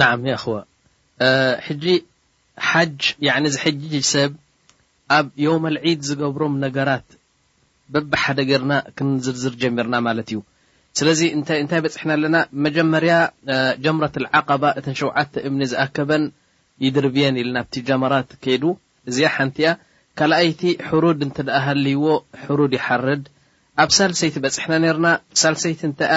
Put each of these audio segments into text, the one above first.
ናዓም ያኣኽዋ ሕጂ ሓጅ ያኒ ዝሕጅጅ ሰብ ኣብ ዮመልዒድ ዝገብሮም ነገራት በብሓደ ገርና ክንዝርዝር ጀሚርና ማለት እዩ ስለዚ እንታይ በፅሕና ኣለና መጀመርያ ጀምረት ዓቀባ እተን ሸውዓተ እምኒ ዝኣከበን ይድርብየን ኢልና ኣብቲ ጀመራት ከይዱ እዚኣ ሓንቲ እያ ካልኣይቲ ሕሩድ እንተ ሃልይዎ ሕሩድ ይሓርድ ኣብ ሳልሰይቲ በፅሕና ነርና ሳልሰይቲ እንታይያ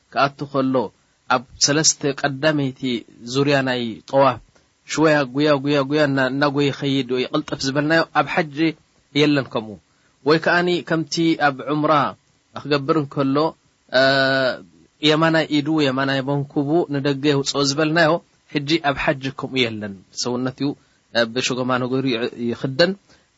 ክኣቱ ከሎ ኣብ ሰለስተ ቀዳመይቲ ዙርያ ናይ ጠዋፍ ሽወያ ጉያ ጉያ ጉያ እናጎየ ይኸይድ ወይ ይቕልጥፍ ዝበልናዮ ኣብ ሓጅ የለን ከምኡ ወይ ከኣ ከምቲ ኣብ ዑምራ ክገብር እንከሎ የማናይ ኢዱ የማናይ መንኩቡ ንደገ የውጽኦ ዝበልናዮ ሕጂ ኣብ ሓጅ ከምኡ የለን ሰውነትዩ ብሽጎማኖ ገይሩ ይኽደን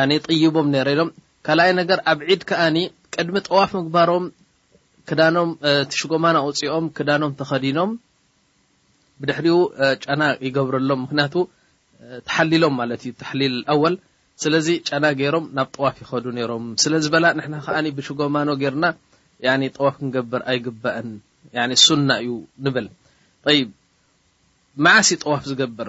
ኣነ ጥይቦም ነረ ኢሎም ካልኣይ ነገር ኣብ ዒድ ከኣ ቅድሚ ጠዋፍ ምግባሮም ክዳኖም ትሽጎማን ኣውፅኦም ክዳኖም ተኸዲኖም ብድሕሪኡ ጨና ይገብረሎም ምክንያቱ ተሓሊሎም ማለት እዩ ተሕሊል ኣወል ስለዚ ጨና ገይሮም ናብ ጠዋፍ ይኸዱ ነይሮም ስለ ዝበላ ንሕና ከዓ ብሽጎማኖ ጌርና ጠዋፍ ክንገብር ኣይግባእን ሱና እዩ ንብል ይብ መዓስ እዩ ጠዋፍ ዝገብር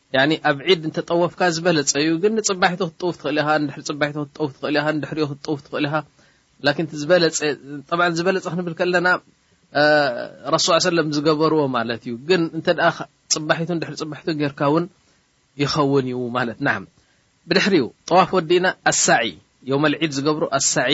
ያኒ ኣብ ዒድ እንተ ጠወፍካ ዝበለጸ እዩ ግን ንጽባሒቱ ክትጥውፍ ትኽእል ኢኻ ንድሕሪ ጽባሒቱ ክትጠውፍ ትኽእል ኢኻ ንድሕሪኡ ክትጠውፍ ትኽእል ኢኻ ላኪን እቲ ዝበለጸ ጠብዓ ዝበለጸ ክንብል ከለና ረሱ ስ ሰለም ዝገበርዎ ማለት እዩ ግን እንተ ፅባሒቱ ድሕሪ ፅባሒቱ ጌርካ እውን ይኸውን እዩ ማለት ና ብድሕሪኡ ጠዋፍ ወዲእና ኣሳዒ ዮመልዒድ ዝገብሩ ኣሳዒ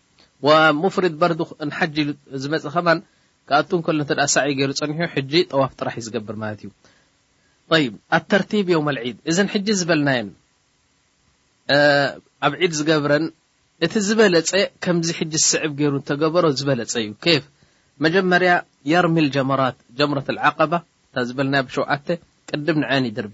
ወሙፍሪድ በርዱኽ ን ሓጂ ኢሉ ዝመጸ ከማን ክኣቱ እንከሎ እንተ ሳዕይ ገይሩ ጸኒሑ ሕጂ ጠዋፍ ጥራሕ እዩ ዝገብር ማለት እዩ طይብ ኣተርቲብ የውመል ዒድ እዘን ሕጂ ዝበልናየን ኣብ ዒድ ዝገብረን እቲ ዝበለጸ ከምዚ ሕጂ ዝስዕብ ገይሩ እንተገበሮ ዝበለጸ እዩ ኬፍ መጀመርያ የርሚል ጀመራት ጀምረት ዓቀባ እታ ዝበልናያ ብሸውዓተ ቅድም ንዐን ይድርቢ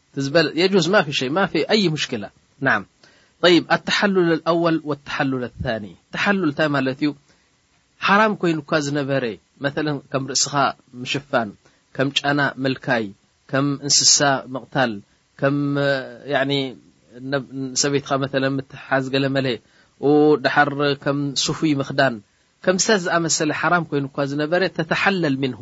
ዝበል የጁዝ ማፊ ሸይ ማፊ ኣይ ሙሽክላ ናዓም ጠይብ ኣታሓሉል ኣልኣወል ወታሓሉል ኣታኒ ታሓሉል ታይ ማለት እዩ ሓራም ኮይኑካ ዝነበረ መተለን ከም ርእስኻ ምሽፋን ከም ጫና ምልካይ ከም እንስሳ ምቕታል ከም ያኒ ሰበይትኻ መተለን ምትሕሓዝ ገለ መለ ኡ ዳሓር ከም ሱፉይ ምኽዳን ከምዚታት ዝኣመሰለ ሓራም ኮይኑካ ዝነበረ ተታሓለል ምንሁ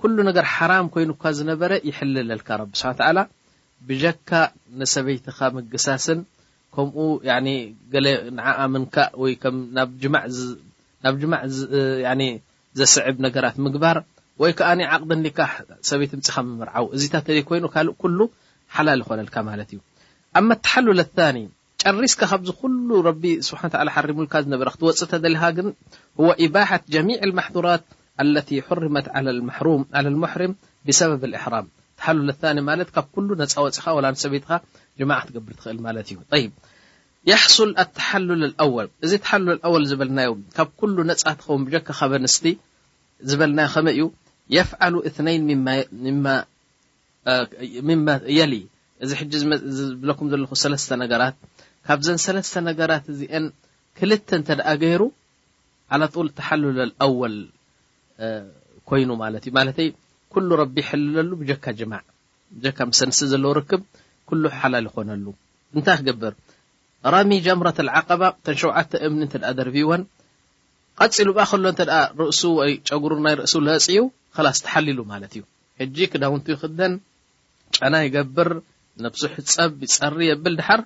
ኩሉ ነገር ሓራም ኮይኑካ ዝነበረ ይሕልለልካ ረቢ ስብሓን ወተዓላ ብጀካ ንሰበይትኻ ምግሳስን ከምኡ ያኒ ገለ ንዓኣ ምንካእ ወይ ከም ናብ ጅማዕ ናብ ጅማዕ ያኒ ዘስዕብ ነገራት ምግባር ወይ ከኣ ዓቅዲ ኒካሕ ሰበይቲ ምጺኻ ምምርዓው እዚታት ተዘይኮይኑ ካልእ ኩሉ ሓላል ይኾነልካ ማለት እዩ ኣመ ተሓሉል ኣታኒ ጨሪስካ ካብዚ ኩሉ ረቢ ስብሓን ወተዓላ ሓሪሙልካ ዝነበረ ክትወጽእ ተደሊኻ ግን ሁወ ኢባሐት ጀሚዕ ልማሕዙራት ኣለቲ ሑሪመት ዓለል ማሕሩም ዓለል ሙሕሪም ቢሰበብ ልእሕራም ተሓሉል ታኒ ማለት ካብ ኩሉ ነጻ ወጺኻ ወላ ንሰበይትኻ ጅማዕ ክትገብር ትኽእል ማለት እዩ ጠይብ የሕሱል ኣተሓሉል ልኣወል እዚ ተሓሉል ኣወል ዝበልናዮ ካብ ኩሉ ነጻ ትኸውን ብጀካ ካብ ኣንስቲ ዝበልናዮ ከመይ እዩ የፍዓሉ እትነይን ሚማ ሚመ የሊ እዚ ሕጂ ዝብለኩም ዘለኹ ሰለስተ ነገራት ካብዘን ሰለስተ ነገራት እዚኤን ክልተ እንተደኣ ገይሩ ዓላ ጡል ተሓሉለል ኣወል ኮይኑ ማለት እዩ ማለተይ ኩሉ ረቢ ይሕልለሉ ብጀካ ጅማዕ ብጀካ ምስ ኣንስቲ ዘለዎ ርክብ ኩሉ ሓላል ይኾነሉ እንታይ ክገብር ረሚ ጀምረት ዓቀባ ተን ሸውዓተ እምኒ እንተ ደርቢወን ቀፂሉ ብኣ ከሎ እንተ ርእሱ ወይ ጨጉሩ ናይ ርእሱ ለፅዩ ከላስ ተሓሊሉ ማለት እዩ ሕጂ ክዳውንቱ ይኽደን፣ ጨና ይገብር፣ ነብሱ ይሕጸብ፣ ይጸሪ የብል ድሓር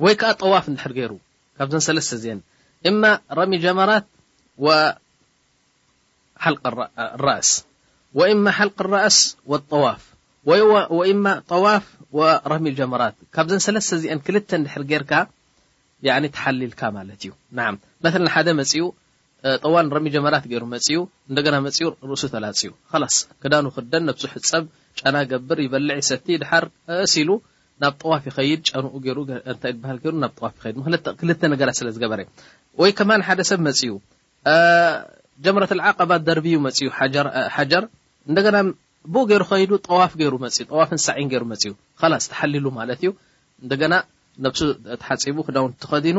ወይ ከኣ ጠዋፍ እንድሕር ገይሩ ካብዘን ሰለስተ እዚኤን እማ ረሚ ጀመራት ወሓልቅ ራእስ ወእማ ሓልቅ ራእስ ወጠዋፍ ወእማ ጠዋፍ ወረሚ ጀመራት ካብዘን ሰለስተ እዚኤን ክልተ እንድሕር ገይርካ ያኒ ተሓሊልካ ማለት እዩ ናዓም መተለን ሓደ መጺኡ ጠዋል ንረሚ ጀመራት ገይሩ መጺኡ እንደገና መጺኡ ርእሱ ተላጽዩ ኸላስ ክዳኑ ክደን ነብሱ ሕጸብ ጨና ገብር ይበልዕ ይሰቲ ድሓር እእስ ኢሉ ናብ ጠዋፍ ይኸይድ ጨንኡ ገይሩ እንታይ ድበሃል ገይሩ ናብ ጠዋፍ ይኸይድ ምክንያት ክልተ ነገራት ስለ ዝገበረ ወይ ከማን ሓደ ሰብ መጺኡ ጀምረት ኣልዓቀባ ደርብዩ መጺኡ ሓጀር እንደገና ብኡ ገይሩ ኸይዱ ጠዋፍ ገይሩ መጺኡ ጠዋፍን ሳዒን ገይሩ መጺኡ ኸላስ ተሓሊሉ ማለት እዩ እንደገና ነብሱ ተሓጺቡ ክዳውንቲ ተኸዲኑ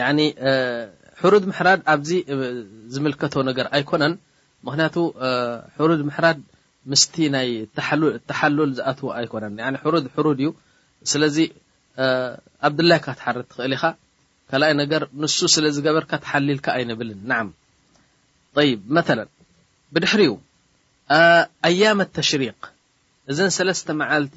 ያኒ ሕሩድ ምሕራድ ኣብዚ ዝምልከቶ ነገር ኣይኮነን ምክንያቱ ሕሩድ ምሕራድ ምስቲ ናይ ተሓሉል ዝኣትዎ ኣይኮነን ሕሩድ ሕሩድ እዩ ስለዚ ኣብድላይካ ትሓርድ ትኽእል ኢኻ ካልኣይ ነገር ንሱ ስለ ዝገበርካ ተሓሊልካ ኣይንብልን ናዓም ይ መለ ብድሕሪኡ ኣያመ ተሽሪቅ እዘን ሰለስተ መዓልቲ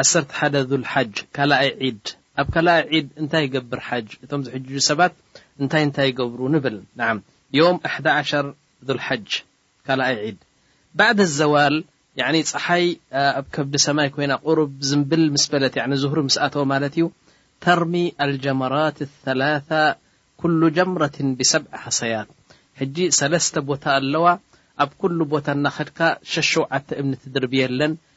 ዓሰርተ ሓደ ዙልሓጅ፣ ካልኣይ ዒድ፣ ኣብ ካልኣይ ዒድ እንታይ ይገብር ሓጅ፣ እቶም ዝሕጅጁ ሰባት እንታይ እንታይ ይገብሩ ንብል፣ ናዓም ዮም ኣሕዳ ዓሸር ዙልሓጅ፣ ካልኣይ ዒድ፣ ባዕደ ዘዋል ያዕኒ ጸሓይ ኣብ ከብዲ ሰማይ ኮይና ቁሩብ ዝምብል ምስ በለት ያዕኒ ዙህሪ ምስ ኣተወ ማለት እዩ፣ ተርሚ ኣልጀመራት ሰላሳ ኩሉ ጀምረትን ቢሰብዕ ሃሰያት፣ ሕጂ ሰለስተ ቦታ ኣለዋ ኣብ ኩሉ ቦታ እናኸድካ ሸሸውዓተ እምኒ ትድርብየለን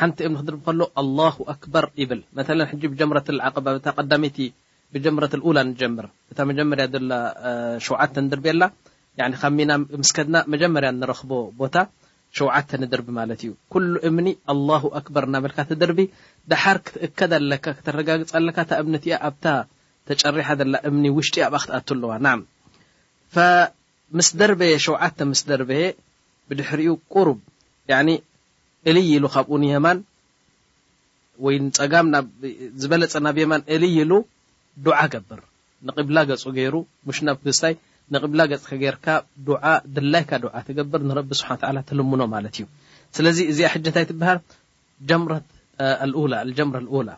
ሓንቲ እምኒ ክድርብ ከሎ ኣላሁ ኣክበር ይብል መተለን ሕጂ ብጀምረትል ዓቀባ ብታ ቀዳመይቲ ብጀምረትል ኡላ ንጀምር እታ መጀመርያ ዘላ ሸውዓተ ንድርብየላ ያኒ ካብ ሚና ምስ ከድና መጀመርያ ንረክቦ ቦታ ሸውዓተ ንድርቢ ማለት እዩ ኩሉ እምኒ ኣላሁ ኣክበር እናበልካ ትድርቢ ደሓር ክትእከድ ኣለካ ከተረጋግጽ ኣለካ እታ እምኒ እቲኣ ኣብታ ተጨሪሓ ዘላ እምኒ ውሽጢ ኣብኣ ክትኣቱ ኣለዋ ናም ፈ ምስ ደርበየ ሸውዓተ ምስ ደርበየ ብድሕሪኡ ቁሩብ ያኒ እልይ ኢሉ ካብኡ ንየማን ወይ ንጸጋም ናብ ዝበለጸ ናብ የማን እልይ ኢሉ ዱዓ ገብር ንቂብላ ገጹ ጌሩ ሙሽ ናብ ክስታይ ንቂብላ ገጽካ ጌርካ ዱዓ ድላይካ ዱዓ ትገብር ንረቢ ስብሓን ወተዓላ ትልምኖ ማለት እዩ ስለዚ እዚኣ ሕጂ እንታይ ትብሃል ጀምረት ኣልኡላ ኣልጀምረ ኣልኡላ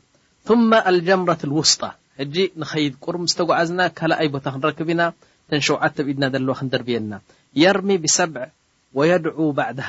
ثم ኣልጀምረት ኣልውስጣ ሕጂ ንኸይድ ቁሩብ ምስ ተጓዓዝና ካልኣይ ቦታ ክንረክብ ኢና እተን ሸውዓተ ኣብ ኢድና ዘለዋ ክንድርብየን ኢና የርሚ ብሰብዕ ወየድዑ ባዕድሃ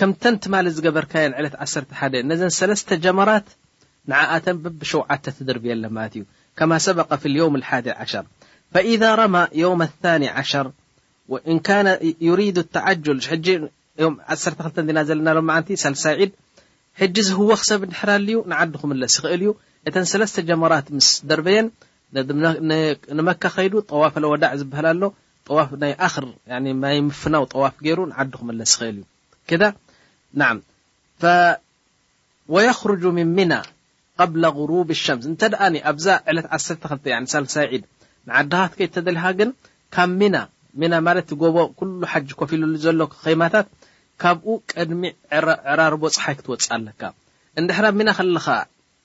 ከምተን ትማሊ ዝገበርካየን ዕለት ዓሰርተ ሓደ ነዘን ሰለስተ ጀመራት ንዓኣተን በብሸውዓተ ትድርብየለን ማለት እዩ ከማ ሰበቀ ፊ ልየውም ልሓዲ ዓሸር ፈኢዛ ረማ የውመ ልታኒ ዓሸር ወእን ካነ ዩሪዱ ተዓጁል ሕጂ ዮም ዓሰርተ ክልተ እንዲና ዘለና ሎመዓንቲ ሳልሳይ ዒድ ሕጂ ዝህወኽ ሰብ እንድሕር ኣልዩ ንዓዱ ክምለስ ይኽእል እዩ እተን ሰለስተ ጀመራት ምስ ደርበየን ንመካ ከይዱ ጠዋፈ ለወዳዕ ዝበሃል ኣሎ ጠዋፍ ናይ ኣኽር ያኒ ናይ ምፍናው ጠዋፍ ገይሩ ንዓዱ ክምለስ ይኽእል እዩ ከዳ ናዓም ፈ ወየኽሩጁ ምን ሚና ቀብለ ጉሩብ ሸምስ እንተ ደኣኒ ኣብዛ ዕለት ዓሰርተ ክልተ ያኒ ሳልሳይ ዒድ ንዓድኻ ክትከይድ ተደሊኻ ግን ካብ ሚና ሚና ማለት እቲ ጎቦ ኩሉ ሓጂ ኮፍ ኢሉሉ ዘሎ ኼማታት ካብኡ ቅድሚ ዕራርቦ ፀሓይ ክትወፅእ ኣለካ እንድሕር ኣብ ሚና ከለኻ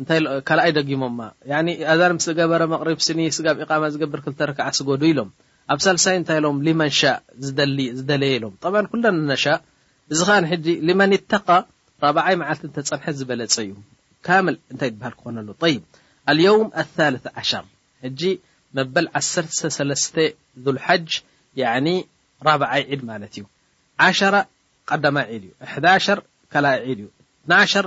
እንታይ ኢሎ ካልኣይ ደጊሞማ ያኒ ኣዛን ምስ ገበረ መቅሪብ ስኒ ስጋብ ኢቃማ ዝገብር ክልተ ርክዓ ስገዱ ኢሎም ኣብ ሳልሳይ እንታይ ኢሎም ሊመን ሻእ ዝደሊ ዝደለየ ኢሎም ጠብዓን ኩልና ነሻእ እዚ ከኣ ሕጂ ሊመን ኢተቃ ራብዓይ መዓልቲ እንተ ጸንሐ ዝበለጸ እዩ ካምል እንታይ ይበሃል ክኮን ኣለዎ ጠይብ ኣልየውም ኣሳልስ ዓሻር ሕጂ መበል ዓሰርተ ሰለስተ ዙልሓጅ ያኒ ራብዓይ ዒድ ማለት እዩ ዓሸራ ቀዳማይ ዒድ እዩ እሕዳሸር ካልኣይ ዒድ እዩ ትናሸር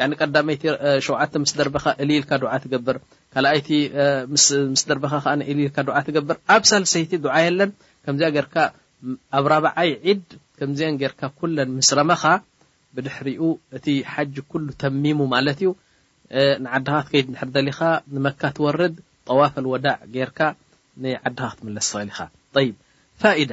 ያኒ ቀዳመይቲ ሸውዓተ ምስ ደርበኻ እልይ ኢልካ ዱዓ ትገብር ካላኣይቲ ምስ ደርበኻ ከኣ እልይ ኢልካ ዱዓ ትገብር ኣብ ሳልሰይቲ ዱዓ የለን ከምዚኣ ጌርካ ኣብ ራብዓይ ዒድ ከምዚኤን ጌርካ ኩለን ምስ ረመኻ ብድሕሪኡ እቲ ሓጅ ኩሉ ተሚሙ ማለት እዩ ንዓድኻ ክትከይድ እንድሕር ደሊኻ ንመካ ትወርድ ጠዋፍ ኣልወዳዕ ጌርካ ንዓድኻ ክትምለስ ትኽእል ኢኻ ጠይብ ፋኢዳ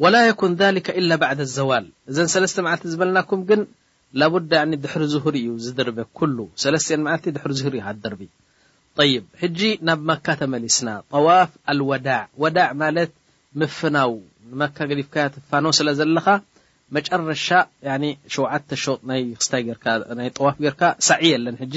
ወላ የኩን ዛሊከ ኢላ ባዕደ ዘዋል እዘን ሰለስተ መዓልቲ ዝበልናኩም ግን ላቡዳ ያኒ ድሕሪ ዙሁር እዩ ዝድርበ ኩሉ ሰለስቲኤን መዓልቲ ድሕሪ ዙሁር እዩ ሃደርቢ ጠይብ ሕጂ ናብ መካ ተመሊስና ጠዋፍ ኣልወዳዕ ወዳዕ ማለት ምፍናው ንመካ ገዲፍካያ ትፋኖ ስለ ዘለኻ መጨረሻ ያኒ ሸውዓተ ሸውጥ ናይ ክስታይ ጌርካ ናይ ጠዋፍ ጌርካ ሳዒ የለን ሕጂ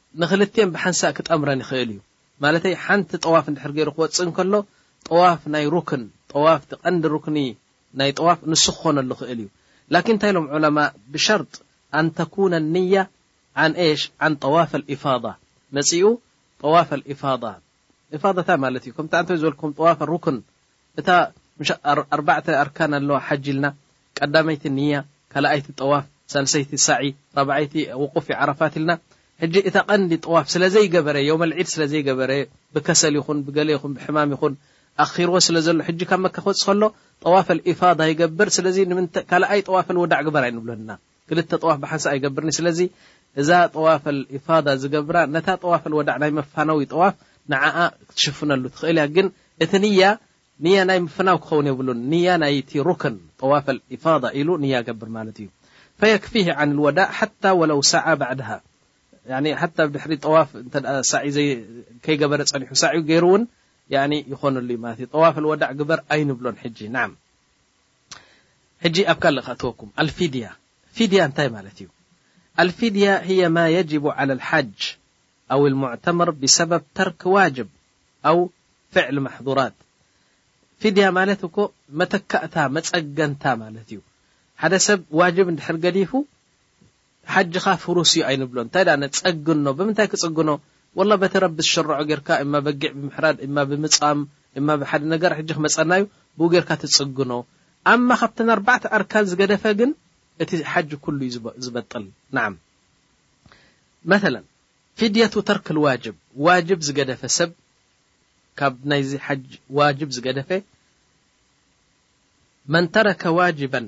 ንኽልቲኤን ብሓንሳእ ክጠምረን ይኽእል እዩ። ማለተይ ሓንቲ ጠዋፍ እንድሕር ገይሩ ክወጽእ እንከሎ ጠዋፍ ናይ ሩክን፣ ጠዋፍ እቲ ቀንዲ ሩክኒ ናይ ጠዋፍ ንሱ ክኾነሉ ይኽእል እዩ። ላኪን እንታይ ኢሎም ዑለማእ ብሸርጥ ኣን ተኩነ ንያ ዓን ኤሽ ዓን ጠዋፍ ኣልኢፋዳ መጺኡ ጠዋፍ ኣልኢፋዳ ኢፋዳ እንታይ ማለት እዩ ከምቲ ኣንተ ዝበልክኹም ጠዋፍ ኣሩክን እታ ኣርባዕተ ኣርካን ኣለዋ ሓጅ ኢልና ቀዳመይቲ ንያ ካላኣይቲ ጠዋፍ ሳልሰይቲ ሳዒ ራብዓይቲ ውቁፊ ዓረፋት ኢልና ሕጂ እታ ቀንዲ ጠዋፍ ስለ ዘይገበረ የውመል ዒድ ስለ ዘይገበረ ብከሰል ይኹን ብገለ ይኹን ብሕማም ይኹን ኣኺርዎ ስለ ዘሎ ሕጂ ካብ መካ ክወጽእ ከሎ ጠዋፈል ኢፋዳ ይገብር ስለዚ ንምንታይ ካላኣይ ጠዋፈል ወዳዕ ግበር ኣይንብሎን ኢና ክልተ ጠዋፍ ብሓንሳእ ይገብርኒ ስለዚ እዛ ጠዋፈል ኢፋዳ ዝገብራ ነታ ጠዋፈል ወዳዕ ናይ መፋነዊ ጠዋፍ ንዓኣ ክትሽፍነሉ ትኽእል እያ ግን እቲ ንያ ንያ ናይ ምፍናው ክኸውን የብሉን ንያ ናይቲ ሩክን ጠዋፈል ኢፋዳ ኢሉ ንያ ገብር ማለት እዩ ፈየክፊህ ዓን ልወዳእ ሓታ ወለው ሰዓ ባዕድሃ ሓታ ድሕሪ ጠዋፍ እተ ሳዒ ከይገበረ ፀኒሑ ሳዕ ገይሩ እውን ይኾነሉ እዩ ማለት እዩ ጠዋፍ ልወዳዕ ግበር ኣይንብሎን ሕጂ ናም ሕጂ ኣብ ካልእ ከእትወኩም ኣልፊድያ ፊድያ እንታይ ማለት እዩ ኣልፊድያ ህየ ማ የጅቡ ዓላ ልሓጅ ኣው ልሙዕተምር ብሰበብ ተርክ ዋጅብ ኣው ፍዕል ማሕዱራት ፊድያ ማለት እኮ መተካእታ መጸገንታ ማለት እዩ ሓደ ሰብ ዋጅብ እንድሕር ገዲፉ ሓጅኻ ፍሩስ እዩ ኣይንብሎን እንታይ ደኣ ነጸግኖ ብምንታይ ክጽግኖ ዋላ በቲ ረቢ ዝሸረዖ ጌርካ እማ በጊዕ ብምሕራድ እማ ብምጻም እማ ብሓደ ነገር ሕጂ ክመጸና እዩ ብኡ ጌርካ ትጽግኖ ኣማ ካብተን ኣርባዕተ ኣርካን ዝገደፈ ግን እቲ ሓጅ ኩሉ እዩ ዝበጥል ናዓም መተለ ፊድየቱ ተርክ ልዋጅብ ዋጅብ ዝገደፈ ሰብ ካብ ናይዚ ሓጅ ዋጅብ ዝገደፈ መን ተረከ ዋጅበን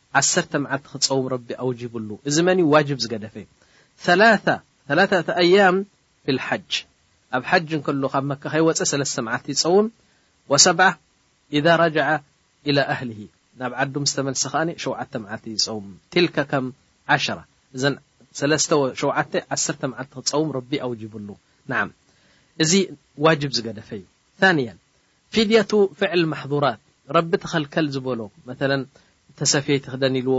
ዓሰርተ መዓልቲ ክጸውም ረቢ ኣውጂብሉ እዚ መን እዩ ዋጅብ ዝገደፈ ሰላሳ ሰላሳተ ኣያም ፊል ሓጅ ኣብ ሓጅ እንከሎ ካብ መካ ከይወጸ ሰለስተ መዓልቲ ይጸውም ወሰብዓ ኢዛ ረጀዐ ኢላ ኣህሊሂ ናብ ዓዱ ምስ ተመልሰ ከኣ ሸውዓተ መዓልቲ ይጸውም ትልከ ከም ዓሸራ እዘን ሰለስተ ወሸውዓተ ዓሰርተ መዓልቲ ክጸውም ረቢ ኣውጂብሉ ነዓም እዚ ዋጅብ ዝገደፈ እዩ ثانيا ፊድየቱ ፍዕል ማሕዙራት፣ ረቢ ተኸልከል ዝበሎ፣ መተለ ተሰፊ ኣይትኽደን ኢልዎ፣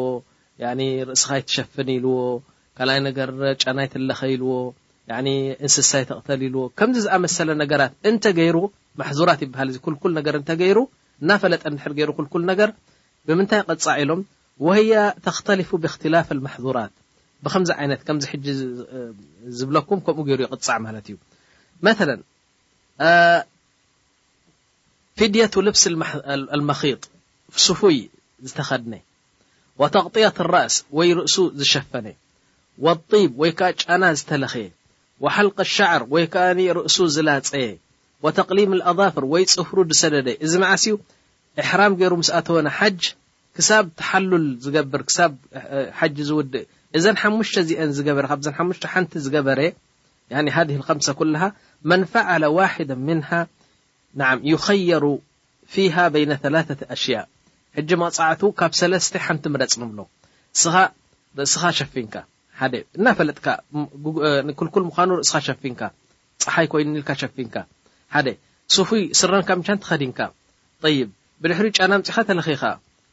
ያኒ ርእስኻ ኣይትሸፍን ኢልዎ፣ ካልኣይ ነገር ጨና ኣይትለኸ ኢልዎ፣ ያኒ እንስሳ ኣይትቕተል ኢልዎ፣ ከምዚ ዝኣመሰለ ነገራት እንተ ገይሩ፣ ማሕዙራት ይበሃል እዚ፣ ክልኩል ነገር እንተ ገይሩ፣ እናፈለጠ እንድሕር ገይሩ ክልኩል ነገር፣ ብምንታይ ይቕጻዕ ኢሎም፣ ወህየ ተኽተሊፉ ብእኽትላፍ ኣልማሕዙራት፣ ብኸምዚ ዓይነት ከምዚ ሕጂ ዝብለኩም ከምኡ ገይሩ ይቕጻዕ ማለት እዩ። መተለ። ፊድየቱ ልብስ ኣልመኺጥ ስፉይ ዝተኸድነ ወተቕጥየት ኣልራእስ ወይ ርእሱ ዝሸፈነ ወጢብ ወይ ከኣ ጨና ዝተለኽየ ወሓልቅ ኣልሸዕር ወይ ከኣ ርእሱ ዝላጸየ ወተቅሊም ኣልኣዛፍር ወይ ጽፍሩ ዝሰደደ እዚ መዓስ እዩ ኢሕራም ገይሩ ምስ ኣተወ ንሓጅ ክሳብ ተሓሉል ዝገብር ክሳብ ሓጅ ዝውድእ እዘን ሓሙሽተ እዚኤን ዝገበረ ካብዘን ሓሙሽተ ሓንቲ ዝገበረ ያኒ ሃዲሂ ልከምሰ ኩልሃ መን ፈዐለ ዋሒደ ምንሃ ናዓም ዩኸየሩ ፊሃ በይነ ተላተተ ኣሽያእ ሕጂ መቅጻዕቱ ካብ ሰለስተ ሓንቲ ምረጽ ንብሎ እስኻ ርእስኻ ሸፊንካ ሓደ እናፈለጥካ ክልኩል ምዃኑ ርእስኻ ሸፊንካ ጸሓይ ኮይኑ ኢልካ ሸፊንካ ሓደ ሱፉይ ስረን ካምቻን ተኸዲንካ ጠይብ ብድሕሪኡ ጫና ኣምጺኻ ተለኺኻ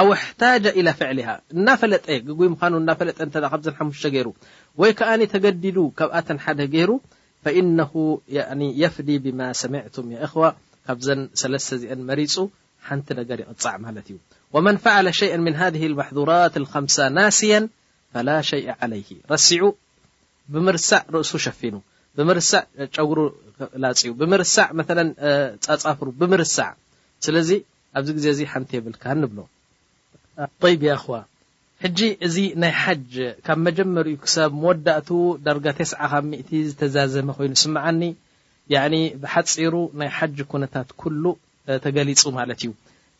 ኣው እሕታጀ ኢላ ፍዕሊሃ እናፈለጠ ግጉይ ምዃኑ እናፈለጠ እንተ ካብዘን ሓሙሽተ ገይሩ ወይ ከኣ ተገዲዱ ካብኣተን ሓደ ገይሩ ፈኢነሁ የፍዲ ብማ ሰሚዕቱም ያ እኽዋ ካብዘን ሰለስተ እዚኤን መሪጹ ሓንቲ ነገር ይቕጻዕ ማለት እዩ ወመን ፈዓለ ሸይኣን ምን ሃዚህ ልመሕዙራት ልከምሳ ናስየን ፈላ ሸይእ ዓለይህ ረሲዑ ብምርሳዕ ርእሱ ሸፊኑ ብምርሳዕ ጨጉሩ ላፅዩ ብምርሳዕ መተለን ፃፃፍሩ ብምርሳዕ ስለዚ ኣብዚ ግዜ እዚ ሓንቲ የብልካን ንብሎ። ጠይብ ያእኽዋ ሕጂ እዚ ናይ ሓጅ ካብ መጀመርኡ ክሳብ መወዳእትኡ ዳርጋ ተስዓ ካብ ሚእቲ ዝተዛዘመ ኮይኑ ይስምዓኒ ያኒ ብሓጺሩ ናይ ሓጅ ኩነታት ኩሉ ተገሊጹ ማለት እዩ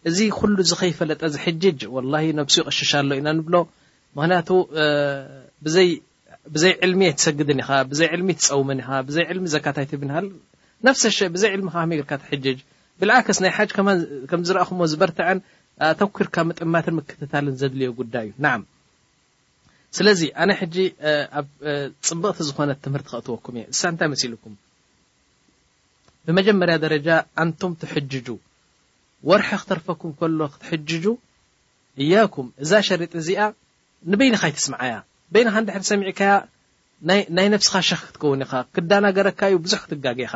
እዚ ኩሉ እዚ ከይፈለጠ ዝሕጅጅ ወላሂ ነብሱ ይቕሽሽ ኣሎ ኢና ንብሎ ምኽንያቱ ብዘይ ብዘይ ዕልሚ ኣይትሰግድን ኢኻ ብዘይ ዕልሚ ኣይትጸውምን ኢኻ ብዘይ ዕልሚ ዘካት ኣይትህብን ኢኻ ነፍሰ ሸእ ብዘይ ዕልሚ ኢኻ ከመይ ጌርካ ትሕጅጅ ብልኣከስ ናይ ሓጅ ከማን ከም ዝረኣኹሞ ዝበርትዐን ኣተኲርካ ምጥማትን ምክትታልን ዘድልዮ ጉዳይ እዩ ናዓም ስለዚ ኣነ ሕጂ ኣብ ጽብቕቲ ዝኾነት ትምህርቲ ከእትወኩም እየ እሳ እንታይ መሲልኩም ብመጀመርያ ደረጃ ኣንቱም ትሕጅጁ ወርሒ ክትርፈኩም ከሎ ክትሕጅጁ እያኩም እዛ ሸሪጥ እዚኣ ንበይንኻ ኣይትስምዓያ በይንኻ እንድሕር ሰሚዕካያ ናይ ናይ ነብስኻ ሸኽ ክትከውን ኢኻ ክዳናገረካ እዩ ብዙሕ ክትጋገ ኢኻ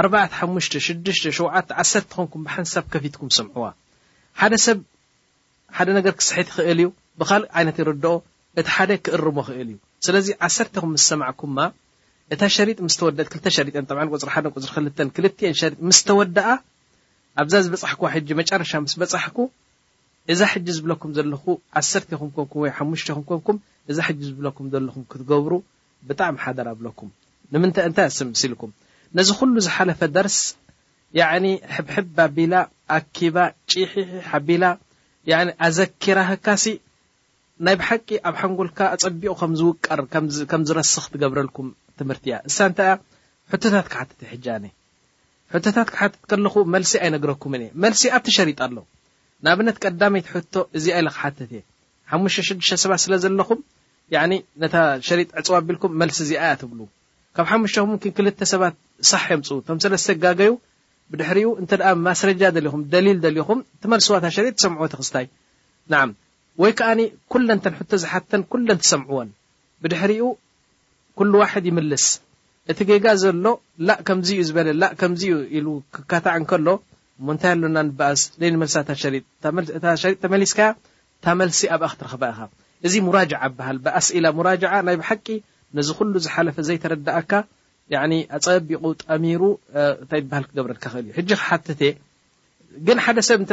ኣርባዕተ ሓሙሽተ ሽዱሽተ ሸውዓተ ዓሰርተ ኮንኩም ብሓንሳብ ከፊትኩም ሰምዕዋ ሓደ ሰብ ሓደ ነገር ክስሕት ይኽእል እዩ ብኻልእ ዓይነት ይርድኦ እቲ ሓደ ክእርሞ ይኽእል እዩ ስለዚ ዓሰርተ ኢኹም ምስ ሰማዕኩማ እታ ሸሪጥ ምስ ተወደእት ክልተ ሸሪጥ እየን ጠብዓን ቁፅሪ ሓደን ቁፅሪ ክልተን ክልቲኤን ሸሪጥ ምስ ተወደኣ ኣብዛ ዝበፃሕኩዋ ሕጂ መጨረሻ ምስ በፃሕኩ እዛ ሕጂ ዝብለኩም ዘለኹ ዓሰርተ ኢኹም ኮንኩም ወይ ሓሙሽተ ኢኹም ኮንኩም እዛ ሕጂ ዝብለኩም ዘለኹም ክትገብሩ ብጣዕሚ ሓደራ እብለኩም ንምንታይ እንታይ ኣሰብ ምሲልኩም ነዚ ኩሉ ዝሓለፈ ደርስ ያዕኒ ሕብሕብ ኣቢላ ኣኪባ ጪሒሒሕ ኣቢላ ያዕኒ ኣዘኪራህካሲ ናይ ብሓቂ ኣብ ሓንጎልካ ኣጸቢቑ ከም ዝውቀር ከም ዝረስኽ ትገብረልኩም ትምህርቲ እያ እሳ እንታይ እያ ሕቶታት ክሓትት ሕጂ ኣነ ሕቶታት ክሓትት ከለኹ መልሲ ኣይነግረኩምን እየ። መልሲኣ ተሸሪጡ ኣሎ። ንኣብነት ቀዳመይቲ ሕቶ እዚኣ ኢለ ክሓትት እየ። ሓሙሽተ ሽዱሽተ ሰባት ስለ ዘለኹም ያኒ ነታ ሸሪጥ ዕጽው ኣቢልኩም መልሲ እዚኣ እያ ትብሉ። ካብ ሓሙሽተ ሙምኪን ክልተ ሰባት ሳሕ የምጽኡ። እቶም ሰለስተ ይጋገዩ። ብድሕሪኡ እንተ ማስረጃ ደሊኹም ደሊል ደሊኹም ትመልስዋ እታ ሸሪጥ ትሰምዕዎ ተኽስታይ። ናዓም። ወይ ከኣ ኩለን እተን ሕቶ ዝሓተተን ኩለን ትሰምዕወን። ብድሕሪኡ ኩሉ ዋሕድ ይምልስ እቲ ጌጋ ዘሎ ላእ ከምዚ እዩ ዝበለ ላእ ከምዚ እዩ ኢሉ ክካታዕ እንከሎ እሞ እንታይ ኣሎና ንበኣስ ለይንመልሳ እታ ሸሪጥ እታ ሸሪጥ ተመሊስካያ እታ መልሲ ኣብኣ ክትረኽባ ኢኻ እዚ ሙራጃዓ ይበሃል ብኣስኢላ ሙራጃዓ ናይ ብሓቂ ነዚ ኩሉ ዝሓለፈ ዘይተረዳኣካ ያኒ ኣጸቢቑ ጠሚሩ እንታይ ይበሃል ክገብረልካ ክእል እዩ ሕጂ ክሓትት እየ ግን ሓደ ሰብ እንተ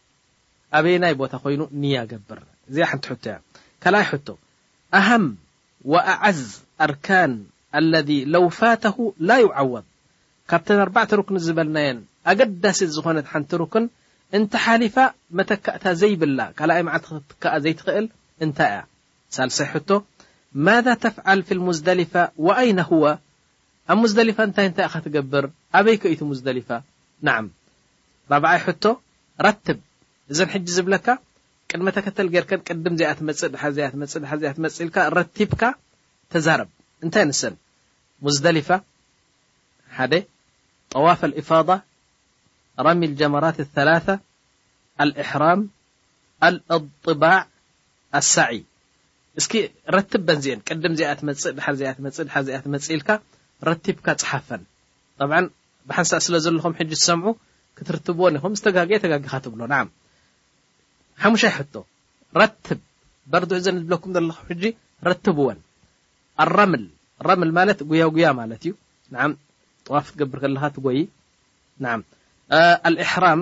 ኣበየናይ ቦታ ኮይኑ ንያ ገብር? እዚኣ ሓንቲ ሕቶ እያ። ካልኣይ ሕቶ፣ ኣሀም ወኣዐዝ ኣርካን ኣለዚ ለው ፋተሁ ላ ዩዓወድ፣ ካብተን ኣርባዕተ ሩክኒ ዝበልናየን ኣገዳሲት ዝኾነት ሓንቲ ሩክን እንተሓሊፋ መተካእታ ዘይብላ ካልኣይ መዓልቲ ክትትካኣ ዘይትኽእል እንታይ እያ? ሳልሳይ ሕቶ፣ ማዛ ተፍዓል ፊ ልሙዝደሊፋ ወኣይነ ሁወ ኣብ ሙዝደሊፋ እንታይ እንታይ ኢኻ ትገብር ኣበይ ከ እዩ እቲ ሙዝደሊፋ ናዓም ራብዓይ ሕቶ ረትብ እዘን ሕጂ ዝብለካ ቅድመ ተከተል ጌርከን ቅድም እዚኣ ትመጽእ ድሓር እዚኣ ትመጽእ ድሓር እዚኣ ትመጽእ ኢልካ ረቲብካ ተዛረብ እንታይ እየን ንሰን ሙዝደሊፋ ሓደ ጠዋፍ ኣልኢፋዳ ረሚ ልጀመራት ኣላተ ኣልእሕራም ኣልእጥባዕ ኣሳዒ እስኪ ረትበን እዚኤን ቅድም እዚኣ ትመጽእ ድሓር እዚኣ ትመጽእ ድሓር እዚኣ ትመጽእ ኢልካ ረቲብካ ጽሓፈን ጠብዓን ብሓንሳእ ስለ ዘለኹም ሕጂ ትሰምዑ ክትርትብዎን ኢኹም ዝተጋግየ ተጋጊኻ ትብሎ ንዓም ሓሙሻይ ሕቶ ረትብ በርድዑ እዘን ዝብለኩም ዘለኹ ሕጂ ረትብወን ኣረምል ረምል ማለት ጉያጉያ ማለት እዩ ንዓም ጠዋፍ ክትገብር ከለኻ ትጎይ ንዓም ኣልእሕራም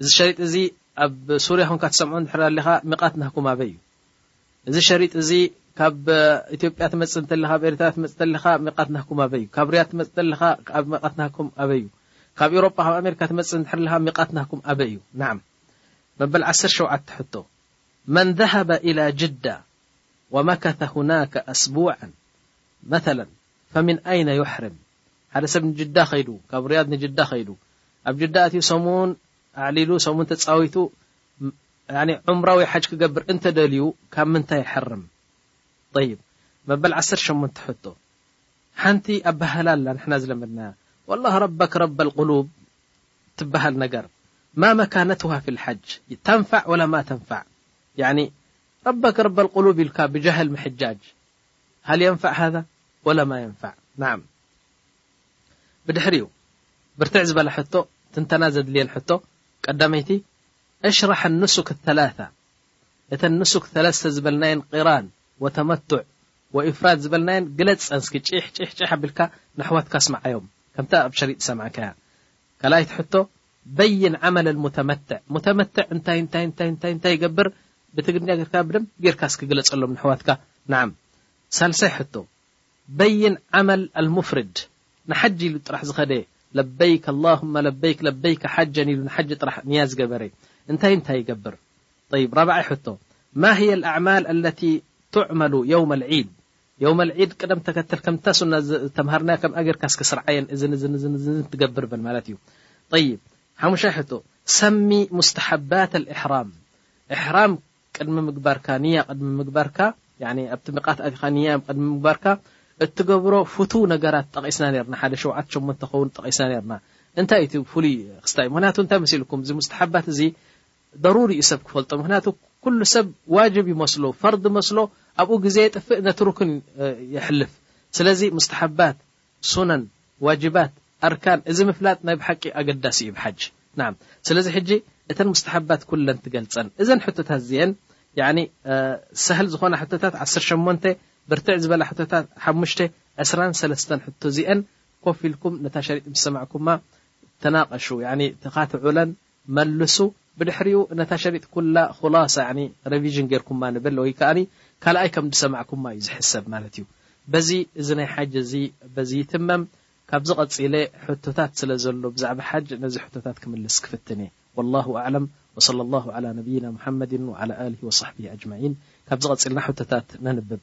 እዚ ሸሪጥ እዚ ኣብ ሱርያ ኮንካ ትሰምዖ እንድሕር ኣሊኻ ሚቃት ናህኩም ኣበይ እዩ? እዚ ሸሪጥ እዚ ካብ ኢትዮጵያ ትመጽእ እንተለኻ ኣብ ኤሪትራ ትመጽእ እንተለኻ ሚቃት ናህኩም ኣበይ እዩ? ካብ ሪያድ ትመጽእ እንተለኻ ኣብ ሚቃት ናህኩም ኣበይ እዩ? ካብ ኤውሮጳ ካብ ኣሜሪካ ትመጽእ እንድሕር ኣለኻ ሚቃት ናህኩም ኣበይ እዩ? ናዓም መበል ዓሰርተ ሸውዓተ ሕቶ መን ذሀበ ኢላ ጅዳ ወመከተ ሁናከ ኣስቡዐን መተለን ፈሚን ኣይነ ዩሕርም? ሓደ ሰብ ንጅዳ ከይዱ ካብ ርያድ ንጅዳ ከይዱ ኣብ ጅዳ ኣትዩ ሰሙን ኣዕሊሉ ሰሙን ተጻዊቱ ዑምራ ወይ ሓጅ ክገብር እንተደልዩ ካብ ምንታይ ይሐርም ጠይብ መበል ዓሰርተ ሸሞንተ ሕቶ ሓንቲ ኣበሃህላ ኣላ ንሕና ዝለመድናያ ወላህ ረበክ ረበል ቁሉብ ትበሃል ነገር ማ መካነትሃ ፊ ልሓጅ ተንፋዕ ወላ ማ ተንፋዕ ያኒ ረበክ ረበል ቁሉብ ኢልካ ብጃህል ምሕጃጅ ሀል የንፋዕ ሀዛ ወላ ማ የንፋዕ ናዓም። ብድሕሪኡ ብርትዕ ዝበላ ሕቶ ትንተና ዘድልየን ሕቶ ቀዳመይቲ እሽራሕ ኑሱክ ተላታ እተን ኑሱክ ሰለስተ ዝበልናየን ቂራን ወተመቱዕ ወኢፍራድ ዝበልናየን ግለፀን እስኪ ጪሕ ጪሕ ጪሕ ኣቢልካ ነሕዋትካ ኣስምዓዮም ከምታ ኣብ ሸሪጥ ዝሰማዕካያ ካልኣይቲ ሕቶ በይን ዓመል ልሙተመትዕ፣ ሙተመትዕ እንታይ እንታይ እንታይ እንታይ እንታይ ይገብር ብትግርኛ ጌርካ ብደንቢ ጌርካ እስኪ ግለጸሎም ነሕዋትካ ናዓም። ሳልሳይ ሕቶ በይን ዓመል ኣልሙፍርድ ንሓጂ ኢሉ ጥራሕ ዝኸደ ለበይክ ኣላሁመ ለበይክ ለበይከ ሓጀን ኢሉ ንሓጂ ጥራሕ ንያ ዝገበረ እንታይ እንታይ ይገብር። ጠይብ ራብዓይ ሕቶ ማህየ ልኣዕማል ኣለቲ ቱዕመሉ የውመ ልዒድ የውመል ዒድ ቅደም ተከተል ከምታ ሱና ዝተምሃርናያ ከምኣ ጌርካ እስከ ስርዓየን እዝን እዝን እዝን እዝን ትገብር በል ማለት እዩ ጠይብ ሓሙሻይ ሕቶ ሰሚ ሙስተሓባት ኣልእሕራም እሕራም ቅድሚ ምግባርካ ንያ ቅድሚ ምግባርካ ያኒ ኣብቲ ሚቃት ኣቲካ ንያ ቅድሚ ምግባርካ እትገብሮ ፍቱው ነገራት ጠቂስና ነርና ሓደ ሸውዓተ ሸሞንተ ከውን ጠቂስና ነርና እንታይ እቲ ፍሉይ ክስታይ ምክንያቱ እንታይ መሲልኩም እዚ ሙስተሓባት እዚ ደሩሪ እዩ ሰብ ክፈልጦ ምክንያቱ ኩሉ ሰብ ዋጅብ ይመስሎ ፈርድ ይመስሎ ኣብኡ ግዜ የጥፍእ ነቲ ሩክን የሕልፍ ስለዚ ሙስተሓባት ሱነን ዋጅባት ኣርካን እዚ ምፍላጥ ናይ ብሓቂ ኣገዳሲ እዩ ብሓጅ ናዓም ስለዚ ሕጂ እተን ሙስተሓባት ኩለን ትገልጸን እዘን ሕቶታት እዚኤን ያኒ ሳህል ዝኾና ሕቶታት ዓሰርተ ሸሞንተ ብርትዕ ዝበላ ሕቶታት ሓሙሽተ ዕስራን ሰለስተን ሕቶ እዚኤን ኮፍ ኢልኩም ነታ ሸሪጥ ምስ ሰማዕኩማ ተናቀሹ ያኒ ተኻትዑለን መልሱ ብድሕሪኡ ነታ ሸሪጥ ኩላ ኹላሳ ያኒ ረቪዥን ጌርኩማ ንበል ወይ ከኣ ካልኣይ ከም ዝሰማዕኩማ እዩ ዝሕሰብ ማለት እዩ በዚ እዚ ናይ ሓጅ እዚ በዚ ይትመም ካብዚ ቀጺለ ሕቶታት ስለ ዘሎ ብዛዕባ ሓጅ ነዚ ሕቶታት ክምልስ ክፍትን እየ ወላሁ ኣዕለም ወሰለላሁ ዓላ ነብይና ሙሓመድን ወዓላ ኣሊሂ ወሳሕቢሂ ኣጅመዒን ካብዚ ቀጺልና ሕቶታት ነንብብ።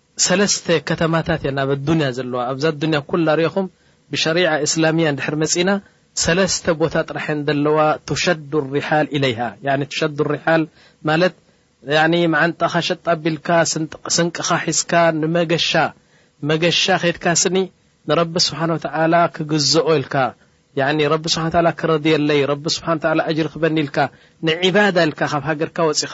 ሰለስተ ከተማታት እየን ኣብ ኣዱንያ ዘለዋ ኣብዛ ኣዱንያ ኩላ ሪኢኹም ብሸሪዓ እስላምያ እንድሕር መጺና ሰለስተ ቦታ ጥራሕ እየን ዘለዋ ቱሸዱ ሪሓል ኢለይሃ ያኒ ቱሸዱ ሪሓል ማለት ያኒ መዓንጣኻ ሸጥ ኣቢልካ ስንቅኻ ሒዝካ ንመገሻ መገሻ ኼድካ ስኒ ንረቢ ስብሓን ወተዓላ ክግዝኦ ኢልካ ያኒ ረቢ ስብሓን ወተዓላ ክረድየለይ ረቢ ስብሓን ወተዓላ ኣጅሪ ክበኒ ኢልካ ንዒባዳ ኢልካ ካብ ሃገርካ ወጺኻ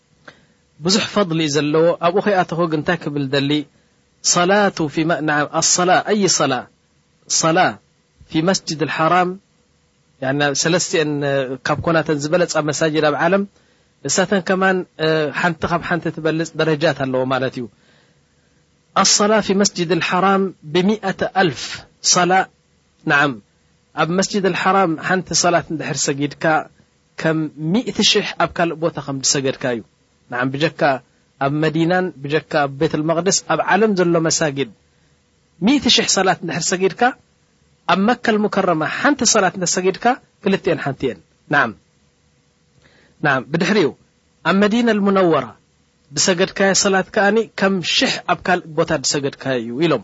ብዙሕ ፈድሊ እዩ ዘለዎ ኣብኡ ከይኣተኹ ግን እንታይ ክብል ደሊ ሰላቱ ፊ ናዓም ኣሰላ ኣዪ ሰላ ሰላ ፊ መስጅድ ኣልሓራም ያኒ ሰለስቲኤን ካብ ኮናተን ዝበለጻ መሳጅድ ኣብ ዓለም እሳተን ከማን ሓንቲ ካብ ሓንቲ ትበልጽ ደረጃት ኣለዎ ማለት እዩ ኣሰላ ፊ መስጅድ ኣልሓራም ብሚእተ ኣልፍ ሰላ ናዓም ኣብ መስጅድ ኣልሓራም ሓንቲ ሰላት እንድሕር ሰጊድካ ከም ሚእቲ ሽሕ ኣብ ካልእ ቦታ ከም ዝሰገድካ እዩ ንዓም ብጀካ ኣብ መዲናን ብጀካ ኣብ ቤትልመቅድስ ኣብ ዓለም ዘሎ መሳጊድ ሚእቲ ሽሕ ሰላት እንድሕር ሰጊድካ ኣብ መከል ሙከረማ ሓንቲ ሰላት እንተ ሰጊድካ ክልቲኤን ሓንቲ እየን ንዓም ንዓም ብድሕሪኡ ኣብ መዲነል ሙነወራ ዝሰገድካዮ ሰላት ከኣ ከም ሽሕ ኣብ ካልእ ቦታ ዝሰገድካዮ እዩ ኢሎም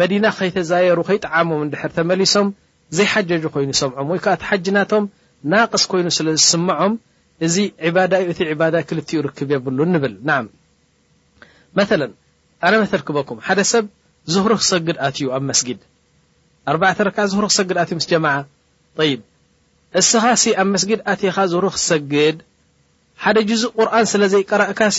መዲና ከይተዛየሩ ከይጠዓሞም እንድሕር ተመሊሶም ዘይሓጀጁ ኮይኑ ይሰምዖም ወይ ከኣ እቲ ሓጂ ናቶም ናቅስ ኮይኑ ስለ ዝስምዖም እዚ ዒባዳ እዩ እቲ ዒባዳ ክልቲኡ ርክብ የብሉን ንብል ናም መተለን ኣነ መተል ክበኩም ሓደ ሰብ ዙህሪ ክሰግድ ኣትዩ ኣብ መስጊድ ኣርባዕተ ረክዓ ዙህሪ ክሰግድ ኣትዩ ምስ ጀማዓ ጠይብ እስኻ ሲ ኣብ መስጊድ ኣትኻ ዙህሪ ክሰግድ ሓደ ጁዙእ ቁርኣን ስለ ዘይቀራእካሲ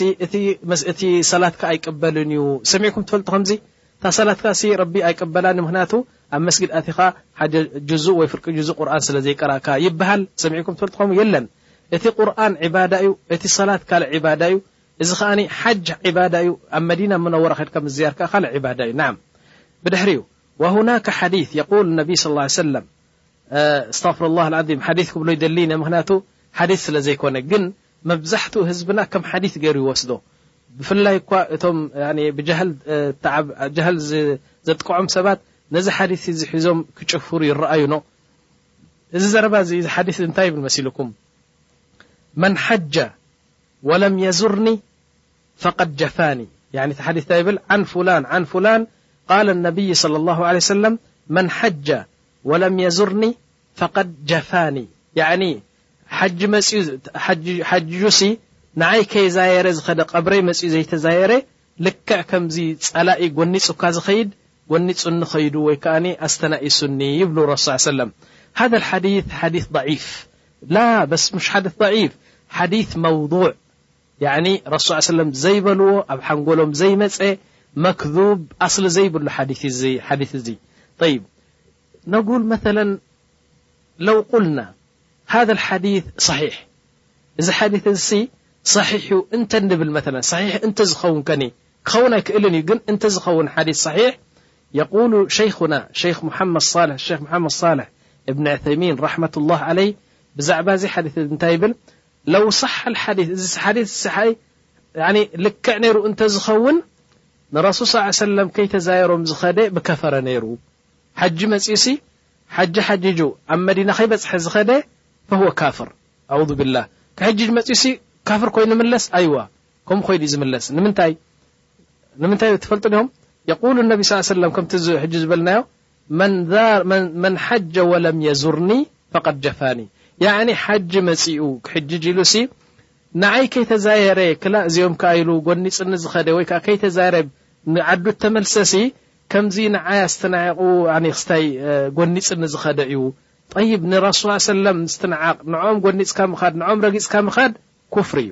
እቲ ሰላትካ ኣይቅበልን እዩ ሰሚዕኩም ትፈልጡ ከምዚ እታ ሰላትካሲ ረቢ ኣይቅበላን ምክንያቱ ኣብ መስጊድ ኣቲካ ሓደ ጁዙእ ወይ ፍርቂ ጁዙእ ቁርኣን ስለ ዘይቀራእካ ይበሃል ሰሚዕኩም ትፈልጡ ከምኡ የለን እቲ ቁርኣን ዒባዳ እዩ እቲ ሰላት ካልእ ዒባዳ እዩ እዚ ከኣ ሓጅ ዒባዳ እዩ ኣብ መዲና ሙነወራ ከድካ ምዝያር ከኣ ካልእ ዒባዳ እዩ ናም ብድሕሪኡ ወሁናከ ሓዲት የቁል ነቢ ስ ሰለም ኣስታፍረላህ ኣልዓዚም ሓዲት ክብሎ ይደሊ ኢነ ምክንያቱ ሓዲት ስለ ዘይኮነ ግን መብዛሕትኡ ህዝብና ከም ሓዲት ገይሩ ይወስዶ ብፍላይ እኳ እቶም ብጃህል ጃህል ዘጥቅዖም ሰባት ነዚ ሓዲት እዚ ሒዞም ክጭፍሩ ይረኣዩኖ እዚ ዘረባ እዚ ሓዲስ እንታይ ይብል መሲልኩም መን ሓጃ ወለም የዙርኒ ፈቀድ ጀፋኒ ያኒ እቲ ሓዲስ እንታይ ይብል ዓን ፉላን ዓን ፉላን ቃለ ነብይ ሰለ ላሁ ዓለይሂ ወሰለም መን ሓጀ ወለም የዙርኒ ፈቀድ ጀፋኒ ያኒ ሓጂ መፅዩ ሓጂ ሓጂጁሲ ንዓይ ከይዛየረ ዝኸደ ቀብረይ መፅዩ ዘይተዛየረ ልክዕ ከምዚ ፀላኢ ጎኒፁካ ዝኸይድ ጎኒፁኒ ኸይዱ ወይ ከዓኒ ኣስተናኢሱኒ ይብሉ ረሱ ስ ሰለም ሃደ ልሓዲት ሓዲት ضዒፍ ላ በስ ምሽ ሓዲት ضዒፍ ሓዲት መውضዕ ያኒ ረሱል ሰለላሁ ዓለይሂ ወሰለም ዘይበልዎ ኣብ ሓንጎሎም ዘይመጸ መክዙብ ኣስሊ ዘይብሉ ሓዲት እዩ እዚ ሓዲት እዚ ጠይብ ነጉል መተለን ለው ቁልና ሃዘል ሓዲት ሰሒሕ እዚ ሓዲት እዚሲ ሰሒሕ እዩ እንተ ንብል መተለን ሰሒሕ እንተ ዝኸውን ከኒ ክኸውን ኣይክእልን እዩ ግን እንተ ዝኸውን ሓዲት ሰሒሕ የቁሉ ሸይኹና ሸይኽ ሙሓመድ ሳልሕ ሸይኽ ሙሓመድ ሳልሕ እብኒ ዑተይሚን ራሕመቱላህ ዓለይ ብዛዕባ እዚ ሓዲት እንታይ ይብል ለው ሰሐ ልሐዲት እዚ ሐዲት ሰሐይ ያኒ ልክዕ ነይሩ እንተዝኸውን ንረሱል ሰለላሁ ዓለይሂ ወሰለም ከይተዛየሮም ዝኸደ ምከፈረ ነይሩ ሐጂ መጺኡሲ ሐጂ ሐጂጁ ኣብ መዲና ከይበጽሐ ዝኸደ ፈሁወ ካፍር ኣዑዙ ቢላህ ክሕጂጅ መጺኡሲ ካፍር ኮይኑ ይምለስ ኣይዋ ከምኡ ኮይኑ እዩ ዝምለስ ንምንታይ ንምንታይ ትፈልጡ ዲኹም የቁሉ ነቢ ሰለላሁ ዓለይሂ ወሰለም ከምቲ ሕጂ ዝበልናዮ መን ሓጀ ወለም የዙርኒ ፈቀድ ጀፋኒ ያዕኒ ሓጂ መጺኡ ክሕጅጅ ኢሉሲ ንዓይ ከይተዛየረ ክላእ እዚኦም ከኣ ኢሉ ጎኒጽኒ ዝኸደ ወይ ከኣ ከይተዛረብ ንዓዱ እተመልሰሲ ከምዚ ንዓይ ኣስተናዒቑ ክስታይ ጎኒጽኒ ዝኸደ እዩ ጠይብ ንረሱል ሰለም ምስትንዓቕ ንዕኦም ጎኒጽካ ምኻድ ንዕኦም ረጊጽካ ምኻድ ኩፍሪ እዩ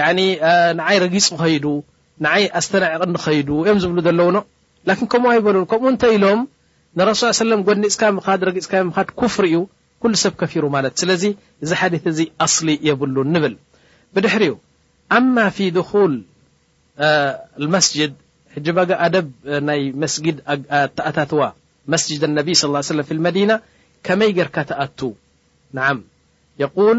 ያኒ ንዓይ ረጊጹ ከይዱ ንዓይ ኣስተናዒቕኒ ከይዱ እዮም ዝብሉ ዘለውኖ ላኪን ከምኡ ኣይበሉን ከምኡ እንተ ኢሎም ንረሱል ሰለም ጎኒጽካ ምኻድ ረጊጽካዮ ምኻድ ኩፍሪ እዩ ኩሉ ሰብ ከፊሩ ማለት ስለዚ እዚ ሓዲት እዚ ኣስሊ የብሉን ንብል ብድሕሪኡ ኣማ ፊ ድኹል መስጅድ ሕጂ ባጋ ኣደብ ናይ መስጊድ ኣተኣታትዋ መስጅድ ነቢ ስ ሰለም ፊ መዲና ከመይ ጌርካ ተኣቱ ንዓም የቁል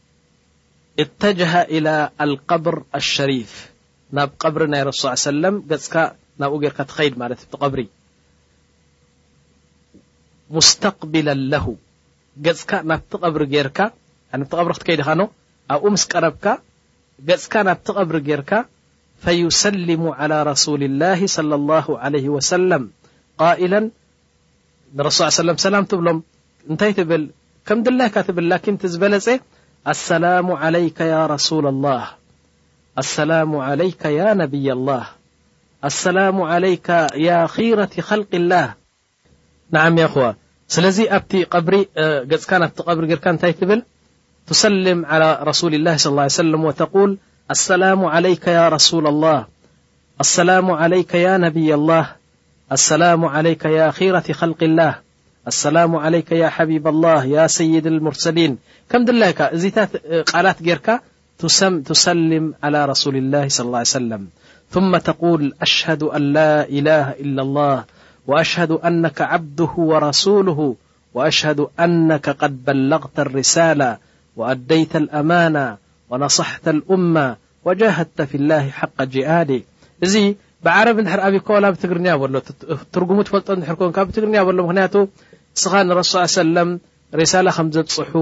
እተጀሃ ኢላ ኣልቀብር ኣሸሪፍ ናብ ቀብሪ ናይ ረሱ ስ ሰለም ገጽካ ናብኡ ጌርካ ትኸይድ ማለት እቲ ቐብሪ ሙስተቅቢለ ለሁ ገጽካ ናብቲ ቐብሪ ጌርካ ቲ ቐብሪ ክትከይድ ኻኖ ኣብኡ ምስ ቀረብካ ገጽካ ናብቲ ቐብሪ ጌርካ ፈዩሰልሙ ዓላ ረሱል ላሂ ለ ላሁ ዓለይህ ወሰለም ቃኢለን ንረሱል ሰለም ሰላም ትብሎም እንታይ ትብል ከም ድላይካ ትብል ላኪን እቲ ዝበለፀ ኣሰላሙ ዓለይካ ያ ረሱላ ኣላህ ኣሰላሙ ዓለይካ ያ ነብይ ኣላህ ኣሰላሙ ዓለይካ ያ ኪረት ኸልቂ ላህ ንዓም ያ ኹዋ ስለዚ ኣብቲ ቐብሪ ገፅካ ናብቲ ቐብሪ ገርካ እንታይ ትብል ትሰልም ዓላ ረሱሊ ላህ ስ ሰለም ወተቁል ኣሰላሙ ዓለይካ ያ ረሱላ ኣላህ السلام عليك يا نبي الله لسلام عليك يا يرة خلق الله السلام عليك يا حبب الله يا سيد المرسلين ከم د ዚ ቃላት رካ تسلم على رسول الله صى اله عيه سلم ثم تقول أشهد أن لا إله إلا الله وأشهد أنك عبده ورسوله وأشهد أنك قد بلغت الرسالة وأደيت الأمان ونصحت الأم ወጃሃድተ ፊላሂ ሓቀ ጂሃዲ እዚ ብዓረብ እንድሕር ኣብካ ዋላ ብትግርንያ በሎ ትርጉሙ ትፈልጦ እንድሕር ኮንካ ብትግርንያ በሎ ምክንያቱ እስኻ ንረሱል ስ ሰለም ሪሳላ ከም ዘብፅሑ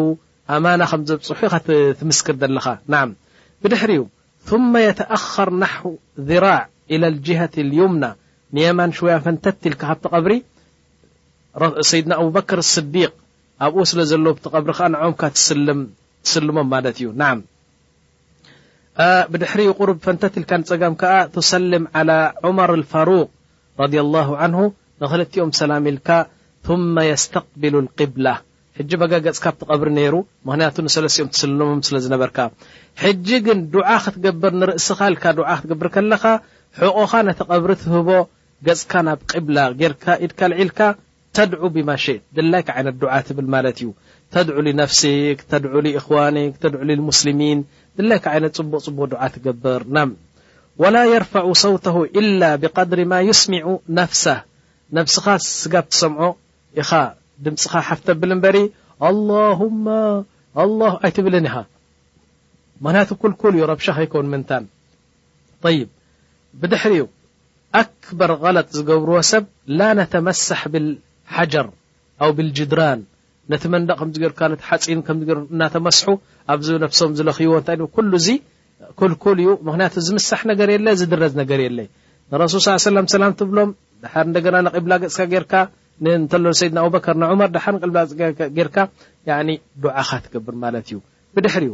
ኣማና ከም ዘብፅሑ ኢኻ ትምስክር ዘለኻ ናም ብድሕሪኡ ثመ የተኣኸር ናሕው ذራዕ ኢለ ልጅሀት ልዩምና ንየማን ሽውያ ፈንተት ኢልካ ካብቲ ቐብሪ ሰይድና ኣቡበክር ስዲቅ ኣብኡ ስለ ዘሎው ብቲ ቐብሪ ከዓ ንዖምካ ትስልም ትስልሞም ማለት እዩ ናም ብድሕሪኡ ቁሩብ ፈንተት ኢልካ ንጸጋም ከኣ ትሰልም ዓላ ዑመር ኣልፋሩቅ ረድያ ኣላሁ ዓንሁ ንኽልቲኦም ሰላም ኢልካ ثመ የስተቅቢሉ ኣልቅብላ ሕጂ በጋ ገጽካ ኣብቲ ቀብሪ ነይሩ ምኽንያቱ ንሰለሲኦም ትስልሞም ስለ ዝነበርካ ሕጂ ግን ዱዓ ክትገብር ንርእስኻ ኢልካ ዱዓ ክትገብር ከለኻ ሕቖኻ ነቲ ቀብሪ ትህቦ ገጽካ ናብ ቅብላ ጌርካ ኢድካ ኣልዒልካ ተድዑ ቢማ ሽእት ድላይካ ዓይነት ዱዓ ትብል ማለት እዩ ተድዑ ሊነፍሲክ ተድዑ ሊእኽዋኒክ ተድዑ ሊልሙስሊሚን ድላይካ ዓይነት ጽቡቕ ጽቡቕ ዱዓ ትገብር ናም ወላ የርፈዑ ሰውተሁ ኢላ ቢቀድሪ ማ ዩስሚዑ ነፍሰህ ነብስኻ ስጋብ ትሰምዖ ኢኻ ድምጽኻ ሓፍ ተብል እምበሪ ኣላሁመ ኣላ ኣይትብልን ኢኻ ምክንያቱ ኩልኩል እዩ ረብሻ ከይከውን ምንታን ጠይብ ብድሕሪኡ ኣክበር غለጥ ዝገብርዎ ሰብ ላ ነተመሳሕ ብልሓጀር ኣው ብልጅድራን ነቲ መንደቕ ከምዚ ገርካ ነቲ ሓፂን ከምዚ ገር እናተመስሑ ኣብዚ ነብሶም ዝለኽይዎ እንታይ ድ ኩሉ እዚ ክልኩል እዩ ምክንያቱ ዝምሳሕ ነገር የለ ዝድረዝ ነገር የለ ንረሱል ስ ሰለም ሰላም ትብሎም ድሓር እንደገና ንቂብላ ገፅካ ገርካ ንእንተሎ ሰይድና ኣቡበከር ንዑመር ድሓር ንቅብላ ገርካ ዱዓኻ ትገብር ማለት እዩ ብድሕሪኡ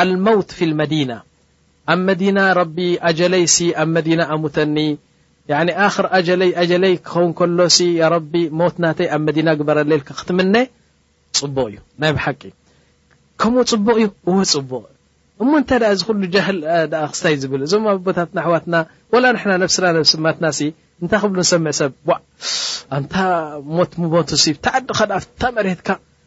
ኣልመውት ፊል መዲና ኣብ መዲና ረቢ ኣጀለይ ሲ ኣብ መዲና ኣሙተኒ ያኒ ኣኽር ኣጀለይ ኣጀለይ ክኸውን ከሎ ሲ ያ ረቢ ሞት ናተይ ኣብ መዲና ግበረለይ ኢልካ ክትምነ ጽቡቕ እዩ ናይ ብሓቂ ከምኡ ጽቡቕ እዩ እወ ጽቡቕ እሞ እንታይ እዚ ኩሉ ጃህል ኣ ክስታይ ዝብል እዞም ኣቦታትና ኣሕዋትና ወላ ንሕና ነብስና ነብስማትና ሲ እንታይ ክብሉ ንሰምዕ ሰብ ቧዕ ኣንታ ሞት ምሞቱ ሲ ታዓዲ ከድኣ ፍታ መሬትካ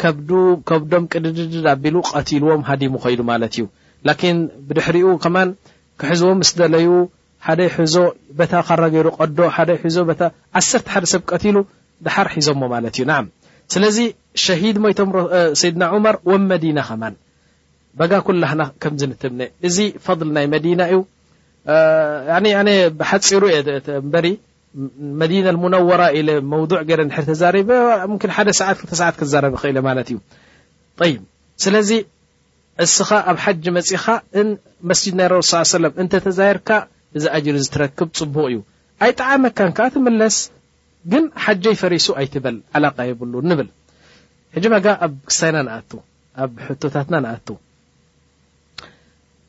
ከብዱ ከብዶም ቅድድድድ ኣቢሉ ቀቲልዎም ሃዲሙ ከይዱ ማለት እዩ ላኪን ብድሕሪኡ ከማን ክሕዝዎም ምስ ደለዩ ሓደ ይሕዞ በታ ካራ ገይሩ ቀዶ ሓደ ይሕዞ በታ ዓሰርተ ሓደ ሰብ ቀቲሉ ድሓር ሒዞሞ ማለት እዩ ናም ስለዚ ሸሂድ ሞይቶም ሰይድና ዑመር ወ መዲና ኸማን በጋ ኩላህና ከምዚ ንትምነ እዚ ፈضል ናይ መዲና እዩ ብሓፂሩ እየ በሪ መዲና ኣልሙነወራ ኢለ መውዱዕ ገይረ እንድሕር ተዛሪበ ምክን ሓደ ሰዓት ክልተ ሰዓት ክዛረብ ይኽእለ ማለት እዩ ጠይብ ስለዚ እስኻ ኣብ ሓጂ መጺኻ ን መስጅድ ናይ ረሱ ስ ሰለም እንተ ተዛየርካ እዚ ኣጅሪ ዝትረክብ ጽቡቕ እዩ ኣይ ጠዓመካን ከኣ ትምለስ ግን ሓጀይ ፈሪሱ ኣይትበል ዓላቃ የብሉ ንብል ሕጂ ማጋ ኣብ ክስታይና ንኣቱ ኣብ ሕቶታትና ንኣቱ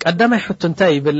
ቀዳማይ ሕቶ እንታይ ይብል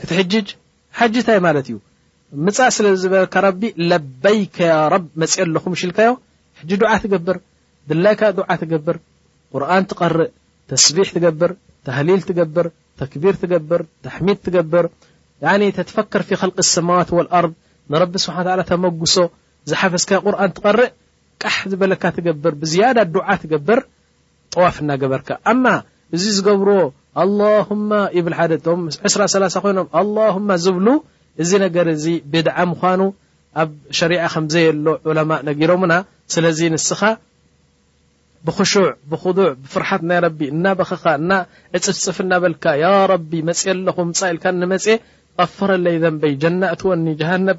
ክትሕጅጅ ሓጂ ታይ ማለት እዩ ምፃእ ስለ ዝበለካ ረቢ ለበይከ ያ ረብ መፅኦ ኣለኹ ምሽ ኢልካዮ ሕጂ ዱዓ ትገብር ድላይካ ዱዓ ትገብር ቁርን ትቐርእ ተስቢሕ ትገብር ተህሊል ትገብር ተክቢር ትገብር ተሕሚድ ትገብር ተትፈከር ፊ ከልቂ ሰማዋት ወልኣርድ ንረቢ ስብሓ ላ ተመጉሶ ዝሓፈዝካዮ ቁርን ትቐርእ ቃሕ ዝበለካ ትገብር ብዝያዳ ዱዓ ትገብር ጠዋፍ እናገበርካ ኣማ እዚ ዝገብርዎ ኣላሁማ ይብል ሓደ እቶም ዕስራ ሰላሳ ኮይኖም ኣላሁማ ዝብሉ እዚ ነገር እዚ ብድዓ ምዃኑ ኣብ ሸሪዓ ከምዘየሎ ዑለማእ ነጊሮምና ስለዚ ንስኻ ብክሹዕ ብክዱዕ ብፍርሓት ናይ ረቢ እናበኸኻ እና ዕፅፍፅፍ እናበልካ ያ ረቢ መፅ ኣለኹ ምፃእ ኢልካ ንመፅ ኣፈረለይ ዘንበይ ጀና እትወኒ ጀሃነብ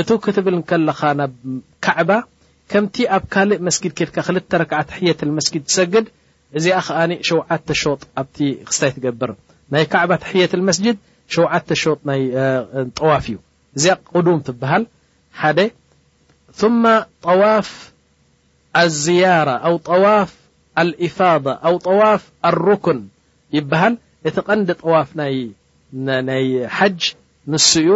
እትው ክትብል እንከለኻ ናብ ካዕባ ከምቲ ኣብ ካልእ መስጊድ ኬድካ ክልተ ረክዓ ተሕየተልመስጊድ ትሰግድ እዚኣ ከኣ ሸውዓተ ሾጥ ኣብቲ ክስታይ ትገብር ናይ ካዕባ ተሕየተልመስጂድ ሸውዓተ ሾጥ ናይ ጠዋፍ እዩ እዚኣ ቁዱም ትበሃል ሓደ ثመ ጠዋፍ ኣዝያራ ኣው ጠዋፍ ኣልኢፋض ኣው ጠዋፍ ኣሩክን ይበሃል እቲ ቀንዲ ጠዋፍ ናይ ሓጅ ንሱ እዩ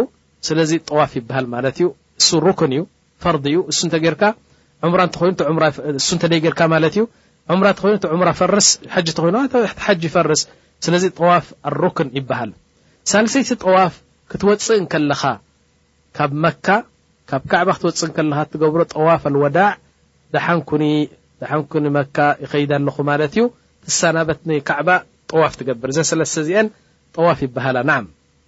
ስለዚ ጠዋፍ ይበሃል ማለት እዩ። እሱ ሩክን እዩ፣ ፈርዲ እዩ። እሱ እንተጌርካ ዑምራ እንተኾይኑ እቲ ዑምራ እሱ እንተደይጌርካ ማለት እዩ። ዑምራ እንተኾይኑ እቲ ዑምራ ፈርስ፣ ሓጂ እንተኾይኑ እቲ ሓጂ ይፈርስ። ስለዚ ጠዋፍ ኣሩክን ይበሃል። ሳልሰይቲ ጠዋፍ ክትወጽእ እንከለኻ ካብ መካ ካብ ካዕባ ክትወጽእ እንከለኻ እትገብሮ ጠዋፍ ኣልወዳዕ ደሓን ኩኒ ደሓን ኩኒ መካ ይኸይድ ኣለኹ ማለት እዩ። ትሰናበት ንካዕባ ጠዋፍ ትገብር። እዘን ሰለስተ እዚኤን ጠዋፍ ይበሃላ። ናዓም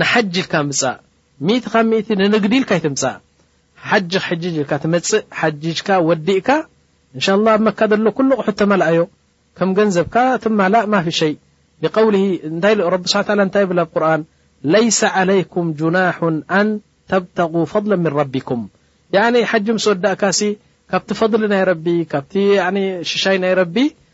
ንሓጅ ኢልካ ምጻእ ሚእቲ ካብ ሚእቲ ንንግዲ ኢልካ ኣይትምጻእ ሓጅ ሕጅ ኢልካ ትመጽእ ሓጅካ ወዲእካ እንሻላ ኣብ መካ ዘሎ ኩሉ ቕሑት ተመልኣዮ ከም ገንዘብካ ትማላእ ማፊ ሸይ ብቀውሊ እንታይ ረቢ ስሓ ታላ እንታይ ብል ኣብ ቁርን ለይሰ ዓለይኩም ጁናሑን ኣን ተብተጉ ፈضለ ምን ረቢኩም ያኒ ሓጂ ምስ ወዳእካሲ ካብቲ ፈضሊ ናይ ረቢ ካብቲ ሽሻይ ናይ ረቢ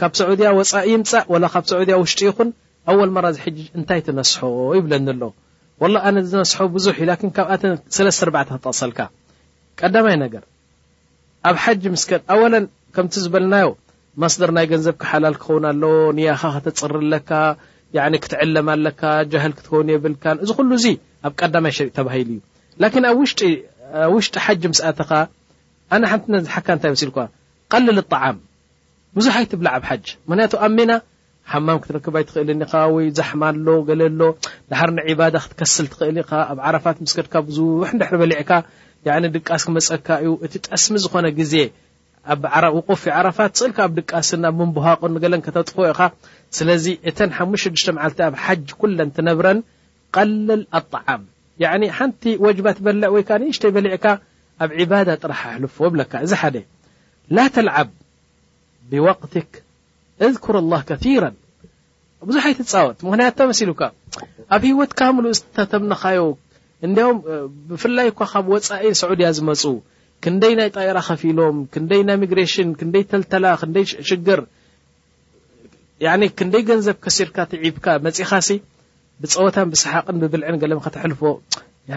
ካብ ሰዑድያ ወጻኢ ይምጻእ ወላ ካብ ሰዑድያ ውሽጢ ይኹን ኣወል መራ እዚ ሕጂ እንታይ ትነስሖ ይብለኒ ኣሎ ወላ ኣነ ዝነስሖ ብዙሕ እዩ ላኪን ካብኣተን ሰለስተ ኣርባዕተ ክጠቕሰልካ ቀዳማይ ነገር ኣብ ሓጂ ምስከድ ኣወለን ከምቲ ዝበልናዮ ማስደር ናይ ገንዘብ ክሓላል ክኸውን ኣለዎ ንያኻ ከተጽሪ ኣለካ ክትዕለም ኣለካ ጃህል ክትከውን የብልካን እዚ ኩሉ እዚ ኣብ ቀዳማይ ሸሪጥ ተባሂሉ እዩ ላኪን ኣብ ውሽጢ ሓጂ ምስ ኣተኻ ኣነ ሓንቲ ነዝሓካ እንታይ መሲልኳ ቀልል ጣዓም ብዙሕ ኣይትብላዕ ኣብ ሓጅ ምክንያቱ ኣብ ሚና ሓማም ክትረክብ ኣይትኽእልን ኢኻ ወይ ዛሕማ ኣሎ ገለ ኣሎ ድሓር ንዒባዳ ክትከስል ትኽእል ኢኻ ኣብ ዓረፋት ምስ ከድካ ብዙሕ እንድሕሪ በሊዕካ ያዕኒ ድቃስ ክመጸካ እዩ እቲ ጠስሚ ዝኾነ ግዜ ኣብ ውቁፍ ዓረፋት ስእልካ ኣብ ድቃስን ኣብ ምንቡሃቕን ንገለን ከተጥፎ ኢኻ ስለዚ እተን ሓሙሽተ ሽዱሽተ መዓልቲ ኣብ ሓጅ ኩለን ትነብረን ቀልል ኣጣዓም ያዕኒ ሓንቲ ወጅባ ትበልዕ ወይ ከዓ ንእሽተይ በሊዕካ ኣብ ዒባዳ ጥራሕ ኣሕልፎ እብለካ እዚ ሓደ ላ ተልዓብ ብወቅትክ እዝኩር ኣላህ ከቲራ ብዙሕ ኣይትፃወት ምክንያት እንታይ መሲሉካ ኣብ ሂወትካ ምሉእ ዝተተምነኻዮ እንዲያውም ብፍላይ እኳ ካብ ወፃኢ ሰዑድያ ዝመፁ ክንደይ ናይ ጣይራ ከፊሎም ክንደይ ናይ ሚግሬሽን ክንደይ ተልተላ ክንደይ ሽግር ክንደይ ገንዘብ ከሲርካ ትዒብካ መፅኻ ብፀወታን ብሰሓቅን ብብልዕን ገለ ከተሕልፎ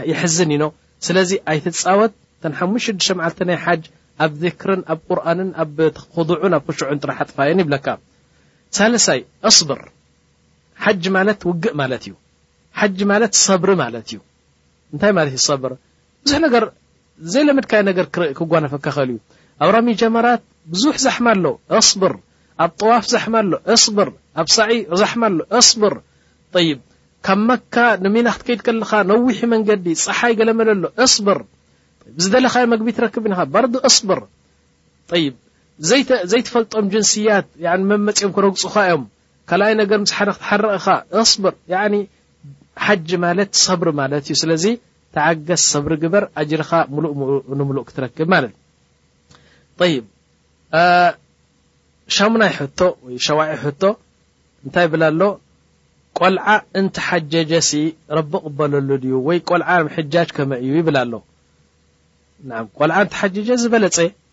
ይሕዝን ዩ ስለዚ ኣይትፃወት እተን ሓሙሽተ ሽዱሽተ መዓልቲ ናይ ሓጅ ኣብ ذክርን ኣብ ቁርንን ኣብ ኽضዑን ኣብ ክሽዑን ጥራሕ ኣጥፋየን ይብለካ ሳልሳይ ኣصብር ሓጅ ማለት ውግእ ማለት እዩ ሓጅ ማለት ሰብሪ ማለት እዩ እንታይ ማለት እዩ ሰብር ብዙሕ ነገር ዘይለመድካዮ ነገር ክጓነፈካ ክእል እዩ ኣብ ራሚ ጀመራት ብዙሕ ዛሕማ ኣሎ ኣስብር ኣብ ጠዋፍ ዛሕማ ኣሎ ኣስብር ኣብ ሳዒ ዛሕማ ኣሎ ኣስብር ይብ ካብ መካ ንሚና ክትከይድ ከለካ ነዊሒ መንገዲ ፀሓይ ገለመለ ኣሎ ኣስብር ዝደለኻዮ መግቢ ትረክብ ኢኻ ባርዱ ኣስብር ይብ ዘይትፈልጦም ጅንስያት መመፂኦም ክረግፁካ እዮም ካልኣይ ነገር ምስ ሓደ ክትሓርቕ ኢኻ እስብር ያኒ ሓጅ ማለት ሰብሪ ማለት እዩ ስለዚ ተዓገስ ሰብሪ ግበር ኣጅርኻ ሙሉእ ንምሉእ ክትረክብ ማለት ጠይብ ሻሙናይ ሕቶ ወይ ሸዋዒ ሕቶ እንታይ ብላ ኣሎ ቆልዓ እንተ ሓጀጀሲ ረቢ ቅበለሉ ድዩ ወይ ቆልዓ ሕጃጅ ከመ እዩ ይብላ ኣሎ ቆልዓ እንተ ሓጀጀ ዝበለፀ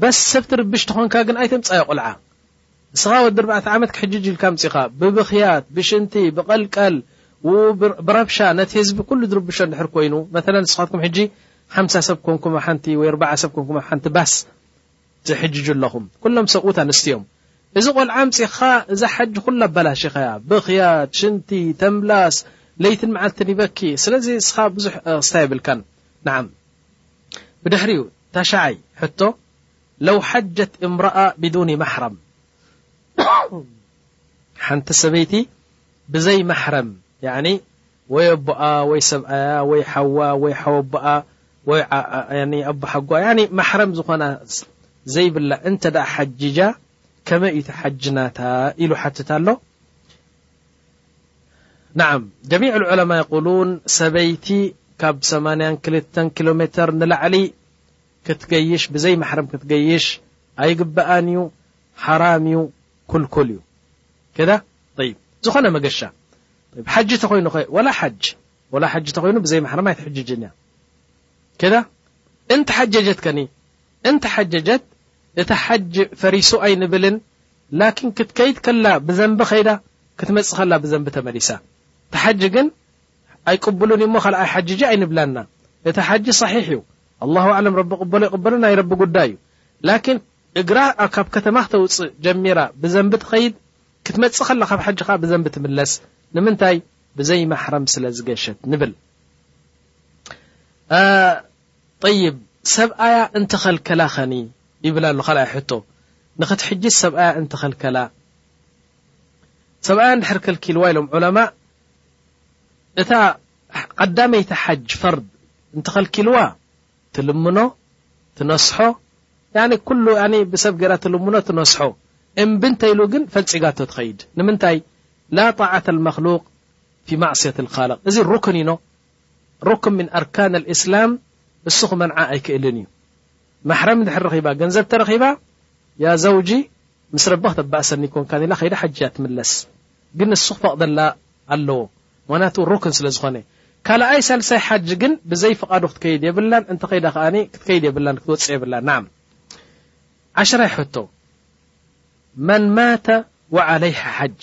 በስ ሰብ ትርብሽ ተኾንካ ግን ኣይተምጻዮ ቆልዓ ንስኻ ወዲ ኣርባዕተ ዓመት ክሕጅጅ ኢልካ ኣምጺኻ ብብኽያት ብሽንቲ ብቐልቀል ብረብሻ ነቲ ህዝቢ ኩሉ ዝርብሾ ድሕር ኮይኑ መተለ ንስኻትኩም ሕጂ ሓምሳ ሰብ ኮንኩም ሓንቲ ወይ ኣርባዓ ሰብ ኮንኩም ሓንቲ ባስ ትሕጅጁ ኣለኹም ኩሎም ሰብኡት ኣንስቲ እዮም እዚ ቆልዓ ኣምጺኻ እዛ ሓጂ ኩላ ኣበላሽኻያ ብኽያት ሽንቲ ተምላስ ለይትን መዓልትን ይበኪ ስለዚ ንስኻ ብዙሕ ክስታ የብልካን ንዓም ብድሕሪኡ ታሽዓይ ሕቶ ለው ሓጀት እምረኣ ብዱኒ ማሕረም ሓንቲ ሰበይቲ ብዘይ ማሕረም ወይ ኣቦኣ ወይ ሰብኣያ ወይ ሓዋ ወይ ሓወቦኣ ወይ ኣቦ ሓጎ ማሕረም ዝኾና ዘይብላ እንተ ሓጂጃ ከመይ እዩ ተሓጅናታ ኢሉ ሓትት ኣሎ ናዓ ጀሚዕ ዑለማ የቁሉን ሰበይቲ ካብ ሰማንያ ክልተን ኪሎ ሜተር ንላዕሊ ክትገይሽ ብዘይ ማሕረም ክትገይሽ ኣይግበኣን እዩ ሓራም እዩ ኩልኩል እዩ ከዳ ይ ዝኾነ መገሻ ሓጂ ተኮይኑ ኸ ወላ ሓጅ ወላ ሓጂ ተኮይኑ ብዘይ ማሕረም ኣይትሕጅጅን እያ ከዳ እንተሓጀጀት ከኒ እንተሓጀጀት እቲ ሓጅ ፈሪሱ ኣይንብልን ላኪን ክትከይድ ከላ ብዘንቢ ከይዳ ክትመጽእ ከላ ብዘንቢ ተመሊሳ ትሓጂ ግን ኣይቅቡሉን እዩሞ ካልኣይ ሓጅጂ ኣይንብላና እቲ ሓጂ ሳሒሕ እዩ ኣላሁ ኣዕለም ረቢ ቅበሎ ይቅበሎ ናይ ረቢ ጉዳይ እዩ ላኪን እግራ ካብ ከተማ ክተውጽእ ጀሚራ ብዘንቢ ትኸይድ ክትመጽእ ከላ ካብ ሓጂ ከዓ ብዘንቢ ትምለስ ንምንታይ ብዘይ ማሕረም ስለ ዝገሸት ንብል ጠይብ ሰብኣያ እንተኸልከላ ኸኒ ይብል ኣሎ ካልኣይ ሕቶ ንኽትሕጅስ ሰብኣያ እንተኸልከላ ሰብኣያ እንድሕር ከልኪልዋ ኢሎም ዑለማእ እታ ቐዳመይቲ ሓጅ ፈርድ እንተኸልኪልዋ ትልምኖ ትነስሖ ያኒ ኩሉ ያኒ ብሰብ ገራ ትልምኖ ትነስሖ እምቢ እንተይሉ ግን ፈንፂጋቶ ትኸይድ ንምንታይ ላ ጣዓት ልመክሉቅ ፊ ማዕስየት ልካልቅ እዚ ሩክን ኢኖ ሩክን ምን ኣርካን ኣልእስላም እሱ ክመንዓ ኣይክእልን እዩ ማሕረም ድሕር ረኺባ ገንዘብ ተረኺባ ያ ዘውጂ ምስ ረቢ ከተባእሰኒ ኣይኮንካን ኢላ ከይዳ ሓጂ እያ ትምለስ ግን እሱ ክፈቕደላ ኣለዎ ምክንያቱ ሩክን ስለ ዝኾነ ካልኣይ ሳልሳይ ሓጂ ግን ብዘይ ፍቓዱ ክትከይድ የብላን እንተ ከይዳ ከኣ ክትከይድ የብላን ክትወፅእ የብላን ናም ዓሽራይ ሕቶ መን ማተ ወዓለይሃ ሓጅ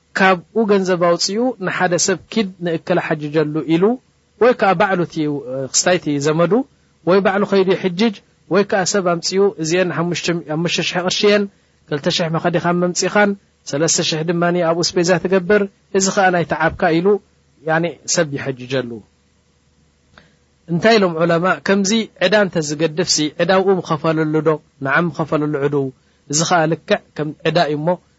ካብኡ ገንዘብ ኣውጺኡ ንሓደ ሰብ ኪድ ንእከለ ሓጅጀሉ ኢሉ ወይ ከኣ ባዕሉ እቲ ክስታይ እቲ ዘመዱ ወይ ባዕሉ ከይዱ ይሕጅጅ ወይ ከኣ ሰብ ኣምጺኡ እዚኤን ሓሙሽተ ሓሙሽተ ሽሕ ቅርሺ እየን ክልተ ሽሕ መኸዲኻን መምጺኻን ሰለስተ ሽሕ ድማ ኣብኡ ስፔዛ ትገብር እዚ ከኣ ናይ ተዓብካ ኢሉ ያኒ ሰብ ይሕጅጀሉ እንታይ ኢሎም ዑለማእ ከምዚ ዕዳ እንተዝገድፍሲ ዕዳኡ ምኸፈለሉ ዶ ንዓም ምኸፈለሉ ዕድው እዚ ኸኣ ልክዕ ከም ዕዳ እዩ እሞ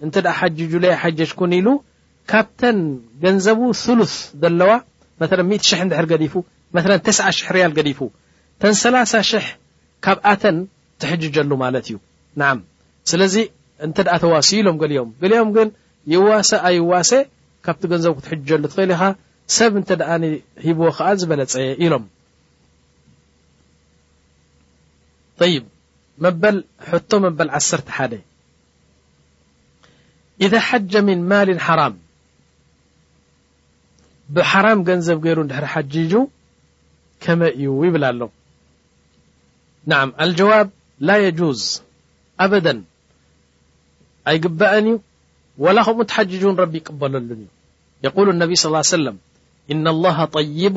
እንተ ሓጂጁለይ ኣይሓጀጅኩን ኢሉ ካብተን ገንዘቡ ሱሉስ ዘለዋ መተለን ሚእቲ ሽሕ እንድሕር ገዲፉ መተለን ተስዓ ሽሕ ርያል ገዲፉ ተን ሰላሳ ሽሕ ካብኣተን ትሕጅጀሉ ማለት እዩ ናዓም ስለዚ እንተ ተዋስዩ ኢሎም ገሊኦም ገሊኦም ግን ይዋሰ ኣይዋሰ ካብቲ ገንዘቡ ክትሕጅጀሉ ትኽእል ኢኻ ሰብ እንተ ሂብዎ ከዓ ዝበለፀ ኢሎም طይብ መበል ሕቶ መበል ዓሰርተ ሓደ إذا حج من ማل حرم بحرم ገنዘብ ገيሩ ድر حجج كم እዩ ይبላ ሎ نع الجواب لا يجوز أبد ኣيجبأ እዩ ول ከمኡ تحججን رب يقበለሉ እ يقول النب صلى ال ليه وسلم إن الله طيب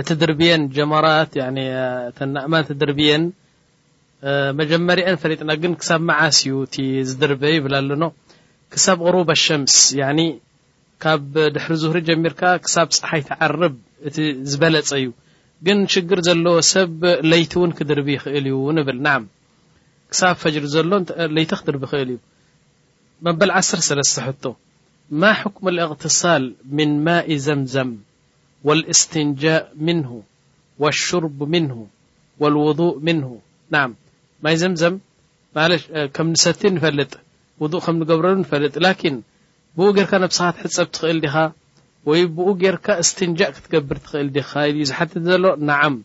እቲ ድርብየን ጀመራት ያኒ እተን ኣእማንት ድርብየን መጀመርየን ፈሊጥና ግን ክሳብ መዓስ እዩ እቲ ዝድርበ ይብል ኣለኖ ክሳብ غሩብ ኣሸምስ ያኒ ካብ ድሕሪ ዙህሪ ጀሚርካ ክሳብ ፀሓይ ትዓርብ እቲ ዝበለፀ እዩ ግን ሽግር ዘለዎ ሰብ ለይቲ እውን ክድርቢ ይኽእል እዩ ንብል ናዓም ክሳብ ፈጅሪ ዘሎ ለይቲ ክድርቢ ይኽእል እዩ መበል ዓሰርተ ሰለስተ ሕቶ፣ ማ ሑክም ኣልእቅትሳል ምን ማኢ ዘምዘም ወልእስትንጃእ ምንሁ ወሹርብ ምንሁ ወልውዱእ ምንሁ ናም ማይ ዘምዘም ማለት ከም ንሰቲ ንፈልጥ ውዱእ ከም ንገብረሉ ንፈልጥ ላኪን ብኡ ጌርካ ነብስኻ ክትሕጸብ ትኽእል ዲኻ ወይ ብኡ ጌርካ እስትንጃእ ክትገብር ትኽእል ዲኻ ኢልዩ ዝሓትት ዘሎ ናዓም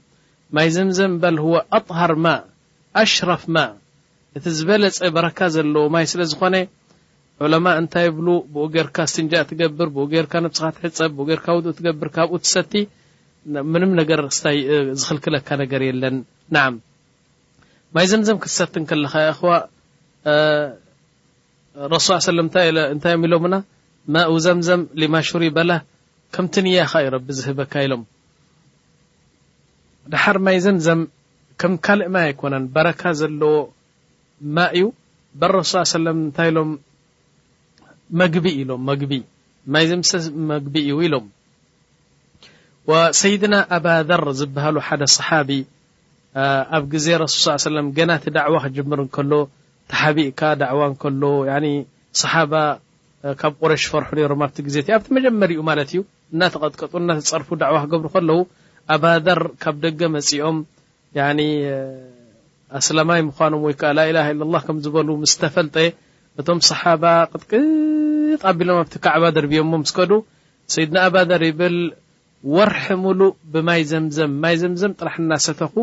ማይ ዘምዘም በል ሁወ ኣጥሃር ማእ ኣሽራፍ ማእ እቲ ዝበለጸ በረካ ዘለዎ ማይ ስለ ዝኮነ ዑለማእ እንታይ ይብሉ ብኡ ገርካ እስትንጃእ ትገብር ብኡ ገርካ ነብስካ ትሕጸብ ብኡ ገርካ ውዱእ ትገብር ካብኡ ትሰቲ ምንም ነገር ስታይ ዝክልክለካ ነገር የለን ናዓም ማይ ዘምዘም ክትሰቲ ከለካ ያ እኽዋ ረሱል ስ ሰለም እንታይ እዮም ኢሎምና ማኡ ዘምዘም ሊማ ሹሪበ ለህ ከምቲ ንያኻ እዩ ረቢ ዝህበካ ኢሎም ደሓር ማይ ዘምዘም ከም ካልእ ማይ ኣይኮነን በረካ ዘለዎ ማእ እዩ በረሱ ሰለላሁ ዓለይሂ ወሰለም እንታይ ኢሎም መግቢ እዩ ኢሎም መግቢ ማይ ዘምሰ መግቢ እዩ ኢሎም ወሰይድና ኣባ ዘር ዝብሃሉ ሓደ ሰሓቢ ኣብ ግዜ ረሱል ሰለላሁ ዓለይሂ ወሰለም ገና እቲ ዳዕዋ ክጅምር እንከሎ ተሓቢእካ ዳዕዋ እንከሎ ያኒ ሰሓባ ካብ ቁረሽ ይፈርሑ ነይሮም ኣብቲ ግዜ እቲ ኣብቲ መጀመርይኡ ማለት እዩ እናተቐጥቀጡ እናተጸርፉ ዳዕዋ ክገብሩ ከለዉ ኣባ ዘር ካብ ደገ መጺኦም ያኒ ኣስላማይ ምዃኖም ወይ ከኣ ላኢላሃ ኢለላህ ከም ዝበሉ ምስ ተፈልጠ እቶም ሰሓባ ቅጥቅጥ ኣቢሎም ኣብቲ ካዕባ ደርብዮሞ ምስ ከዱ ሰይድና ኣባ ዘር ይብል ወርሒ ሙሉእ ብማይ ዘምዘም ማይ ዘምዘም ጥራሕ እናሰተኹ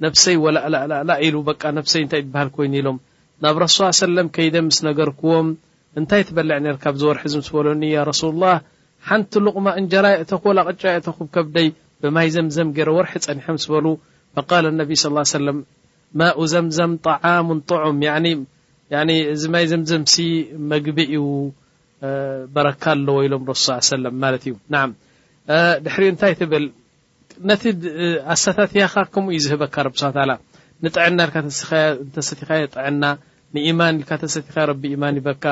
ነብሰይ ወላእላእላእላእ ኢሉ በቃ ነብሰይ እንታይ ይበሃል ኮይኑ ኢሎም ናብ ረሱዋ ሰለም ከይደ ምስ ነገርኩዎም እንታይ ትበልዕ ኔርካ ኣብዚ ወርሒ እዚ ምስ በሉኒ ያ ረሱሉላህ ሓንቲ ሉቕማ እንጀራ የእተኹ ወላ ቅጫ የእተኹ ብ ከብደይ ብማይ ዘምዘም ገይረ ወርሒ ፀኒሐ ምስ በሉ ፈቃለ ነቢ ስ ላ ሰለም ማኡ ዘምዘም ጠዓሙን ጥዑም ያኒ እዚ ማይ ዘምዘምሲ መግቢ እዩ በረካ ኣለዎ ኢሎም ረሱል ሰለላሁ ዓለይሂ ወሰለም ማለት እዩ። ናዓም ድሕሪኡ እንታይ ትብል ነቲ ኣሰታትያኻ ከምኡ እዩ ዝህበካ ረቢ ስብሓን ወተዓላ ንጥዕና ኢልካ እንተሰቲኻዮ ጥዕና ንኢማን ኢልካ እንተሰቲኻዮ ረቢ ኢማን ይህበካ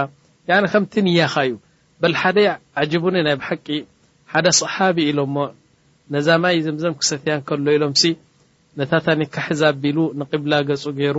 ያኒ ከምቲ ንያኻ እዩ በል ሓደ ዓጅቡኒ ናይ ብሓቂ ሓደ ሰሓቢ ኢሎሞ ነዛ ማይ ዘምዘም ክሰትያ እንከሎ ኢሎምሲ ነታ ታኒካ ሕዛ ኣቢሉ ንቂብላ ገጹ ገይሩ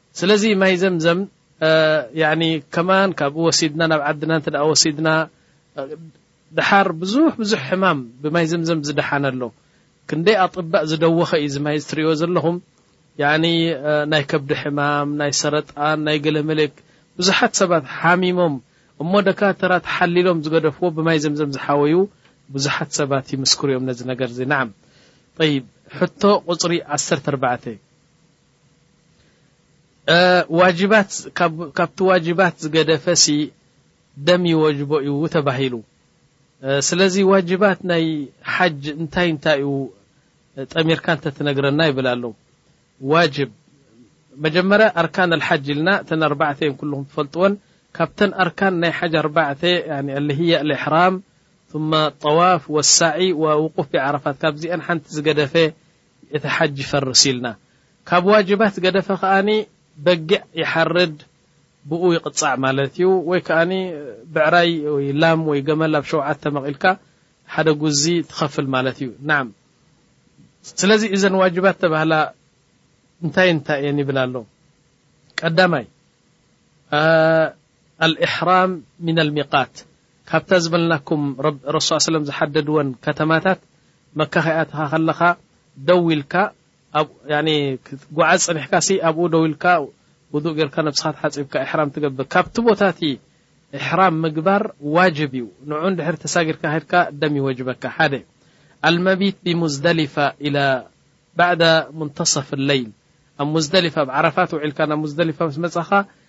ስለዚ ማይ ዘምዘም ያኒ ከማን ካብኡ ወሲድና ናብ ዓድና እንተ ወሲድና ደሓር ብዙሕ ብዙሕ ሕማም ብማይ ዘምዘም ዝደሓነ ኣሎ ክንደይ ኣጥባእ ዝደወኸ እዩ እዚ ማይ እዚ ትርእይዎ ዘለኹም ያኒ ናይ ከብዲ ሕማም ናይ ሰረጣን ናይ ገለመለ ብዙሓት ሰባት ሓሚሞም እሞ ደካተራ ተሓሊሎም ዝገደፍዎ ብማይ ዘምዘም ዝሓወዩ ብዙሓት ሰባት ይምስክሩ እዮም ነዚ ነገር እዚ ናዓም ጠይብ ሕቶ ቁፅሪ ዓሰርተ ኣርባዕተ ዋጅባት ካብቲ ዋጅባት ዝገደፈ ሲ ደም ይወጅቦ እዩ ተባሂሉ ስለዚ ዋጅባት ናይ ሓጅ እንታይ እንታይ እዩ ጠሚርካ እንተ ትነግረና ይብል ኣሎ ዋጅብ መጀመርያ ኣርካን ልሓጅ ኢልና እተን ኣርባዕተ እየን ኩልኩም ትፈልጥወን ካብተን ኣርካን ናይ ሓጅ ኣርባዕተ ልህየ ልእሕራም ثመ ጠዋፍ ወሳዒ ወውቁፍ ብዓረፋት ካብዚአን ሓንቲ ዝገደፈ እቲ ሓጅ ይፈርስ ኢልና። ካብ ዋጅባት ገደፈ ከኣ በጊዕ ይሓርድ ብኡ ይቕጻዕ ማለት እዩ ወይ ከኣ ብዕራይ ወይ ላም ወይ ገመል ኣብ ሸውዓተ መቒልካ ሓደ ጉዚ ትኸፍል ማለት እዩ። ናም። ስለዚ እዘን ዋጅባት ዝተባህላ እንታይ እንታይ እየን ይብል ኣሎ። ቀዳማይ። ኣልኢሕራም ሚነል ሚቃት ካብታ ዝበልናኩም ረሱል ሰለላሁ ዓለይሂ ወሰለም ዝሓደድወን ከተማታት መካ ከይኣተኻ ከለኻ ደው ኢልካ ያኒ ክትጉዓዝ ጸኒሕካሲ ኣብኡ ደው ኢልካ ውዱእ ጌርካ ነብስኻ ተሓጺብካ ኢሕራም ትገብር ካብቲ ቦታ እቲ ኢሕራም ምግባር ዋጅብ እዩ ንዑ እንድሕር ተሳጊርካ ከድካ ደም ይወጅበካ ሓደ ኣልመቢት ቢሙዝደሊፋ ኢላ ባዕዳ ሙንተሰፍ ለይል ኣብ ሙዝደሊፋ ኣብ ዓረፋት ውዒልካ ናብ ሙዝደሊፋ ምስ መጻኻ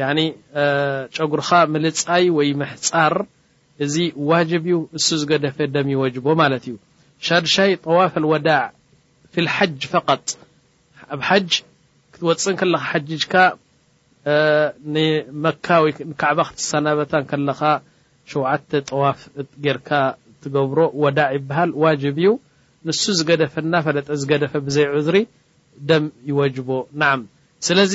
ያኒ ጨጉርኻ ምልጻይ ወይ ምሕጻር እዚ ዋጅብ እዩ እሱ ዝገደፈ ደም ይወጅቦ ማለት እዩ ሻድሻይ ጠዋፍ ኣልወዳዕ ፊል ሓጅ ፈቀጥ ኣብ ሓጅ ክትወፅእ ከለኻ ሓጅጅካ ንመካ ወይ ንካዕባ ክትሰናበታ ከለኻ ሸውዓተ ጠዋፍ ጌርካ ትገብሮ ወዳዕ ይበሃል ዋጅብ እዩ ንሱ ዝገደፈ እናፈለጠ ዝገደፈ ብዘይ ዑዝሪ ደም ይወጅቦ ናዓም ስለዚ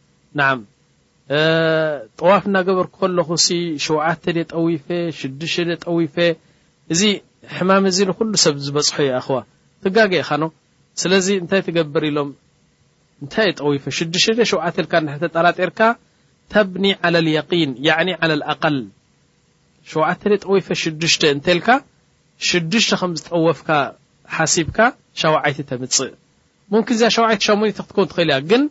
ናዓም ጠዋፍ እናገበርኩ ከለኹ ሲ ሸውዓተ ድየ ጠዊፈ ሽዱሽተ ድየ ጠዊፈ እዚ ሕማም እዚ ንኹሉ ሰብ ዝበጽሖ ዩ ኣኸዋ ትጋገ ኢኻኖ ስለዚ እንታይ ትገብር ኢሎም እንታይ እየ ጠዊፈ ሽዱሽተ ድየ ሸውዓተ ኢልካ እንድሕር ተጠራጢርካ ተብኒ ዓለ ልየቂን ያዕኒ ዓለ ልኣቀል ሸውዓተ ድየ ጠዊፈ ሽዱሽተ እንተልካ ሽዱሽተ ከም ዝጠወፍካ ሓሲብካ ሻውዓይቲ ተምጽእ ሙምኪን እዚኣ ሻውዓይቲ ሻሙኒተ ክትከውን ትኽእል እያ ግን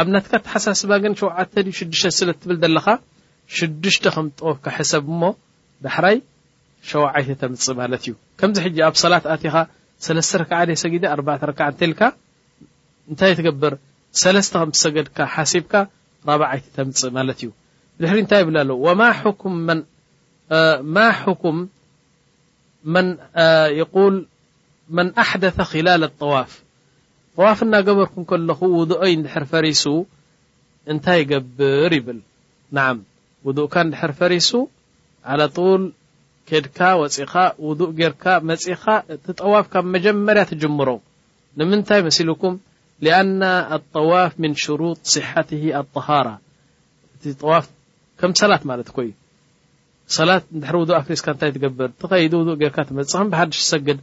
ኣብ ናትካ ኣተሓሳስባ ግን ሸውዓተ ድዩ ሽዱሽተ ስለ ትብል ዘለኻ ሽዱሽተ ከም ጠወብካ ሕሰብ እሞ ዳሕራይ ሸውዓይተ ተምጽእ ማለት እዩ ከምዚ ሕጂ ኣብ ሰላት ኣቲኻ ሰለስተ ረክዓ ድየ ሰጊደ ኣርባዕተ ረክዓ እንተልካ እንታይ ትገብር ሰለስተ ከም ትሰገድካ ሓሲብካ ራብዓይቲ ተምጽእ ማለት እዩ ድሕሪ እንታይ ይብል ኣሎ ወማ ሕኩም መን ማ ሕኩም መን ይቁል መን ኣሕደተ ኺላል ጠዋፍ ጠዋፍ እናገበርኩ ከለኹ ውዱእይ እንድሕር ፈሪሱ እንታይ እገብር ይብል ናዓም ውዱእካ እንድሕር ፈሪሱ ዓላ ጡል ከድካ ወጺኻ ውዱእ ጌርካ መጺኻ እቲ ጠዋፍ ካብ መጀመርያ ትጅምሮ ንምንታይ መሲልኩም ሊኣና ኣጠዋፍ ምን ሽሩጥ ሲሓትሂ ኣጠሃራ እቲ ጠዋፍ ከም ሰላት ማለት እኮ እዩ ሰላት እንድሕር ውዱእ ኣፍሪስካ እንታይ ትገብር? እቲ ከይዲ ውዱእ ጌርካ ትመጽእ ከም ብሓድሽ ትሰግድ።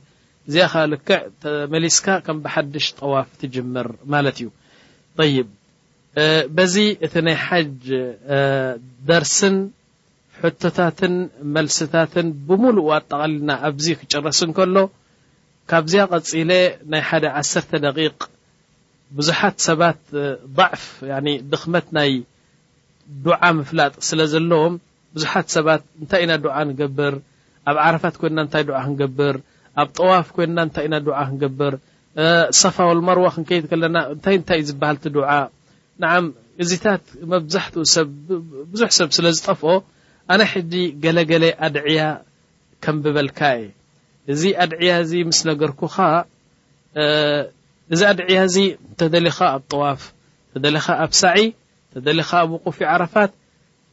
እዚኣ ከኣ ልክዕ ተመሊስካ ከም ብሓድሽ ጠዋፍ ትጅምር ማለት እዩ። ጠይብ በዚ እቲ ናይ ሓጅ ደርስን ሕቶታትን መልስታትን ብምሉኡ ኣጠቓሊልና ኣብዚ ክጨረስ እንከሎ ካብዚኣ ቀጺለ ናይ ሓደ ዓሰርተ ደቂቕ ብዙሓት ሰባት ضዕፍ ድኽመት ናይ ዱዓ ምፍላጥ ስለ ዘለዎም ብዙሓት ሰባት እንታይ ኢና ዱዓ ንገብር፣ ኣብ ዓረፋት ኮይንና እንታይ ዱዓ ክንገብር፣ ኣብ ጠዋፍ ኮይንና እንታይ ኢና ዱዓ ክንገብር፣ ሰፋ ወልመርዋ ክንከይድ ከለና እንታይ እንታይ እዩ ዝበሃል እቲ ዱዓ፣ ነዓም እዚታት መብዛሕትኡ ሰብ ብዙሕ ሰብ ስለ ዝጠፍኦ ኣነ ሕጂ ገለ ገለ ኣድዕያ ከንብበልካ እየ። እዚ ኣድዕያ እዚ ምስ ነገርኩኻ እዚ ኣድዕያ እዚ እንተ ደሊኻ ኣብ ጠዋፍ፣ እንተ ደሊኻ ኣብ ሳዕይ፣ እንተ ደሊኻ ኣብ ውቁፍ ዓረፋት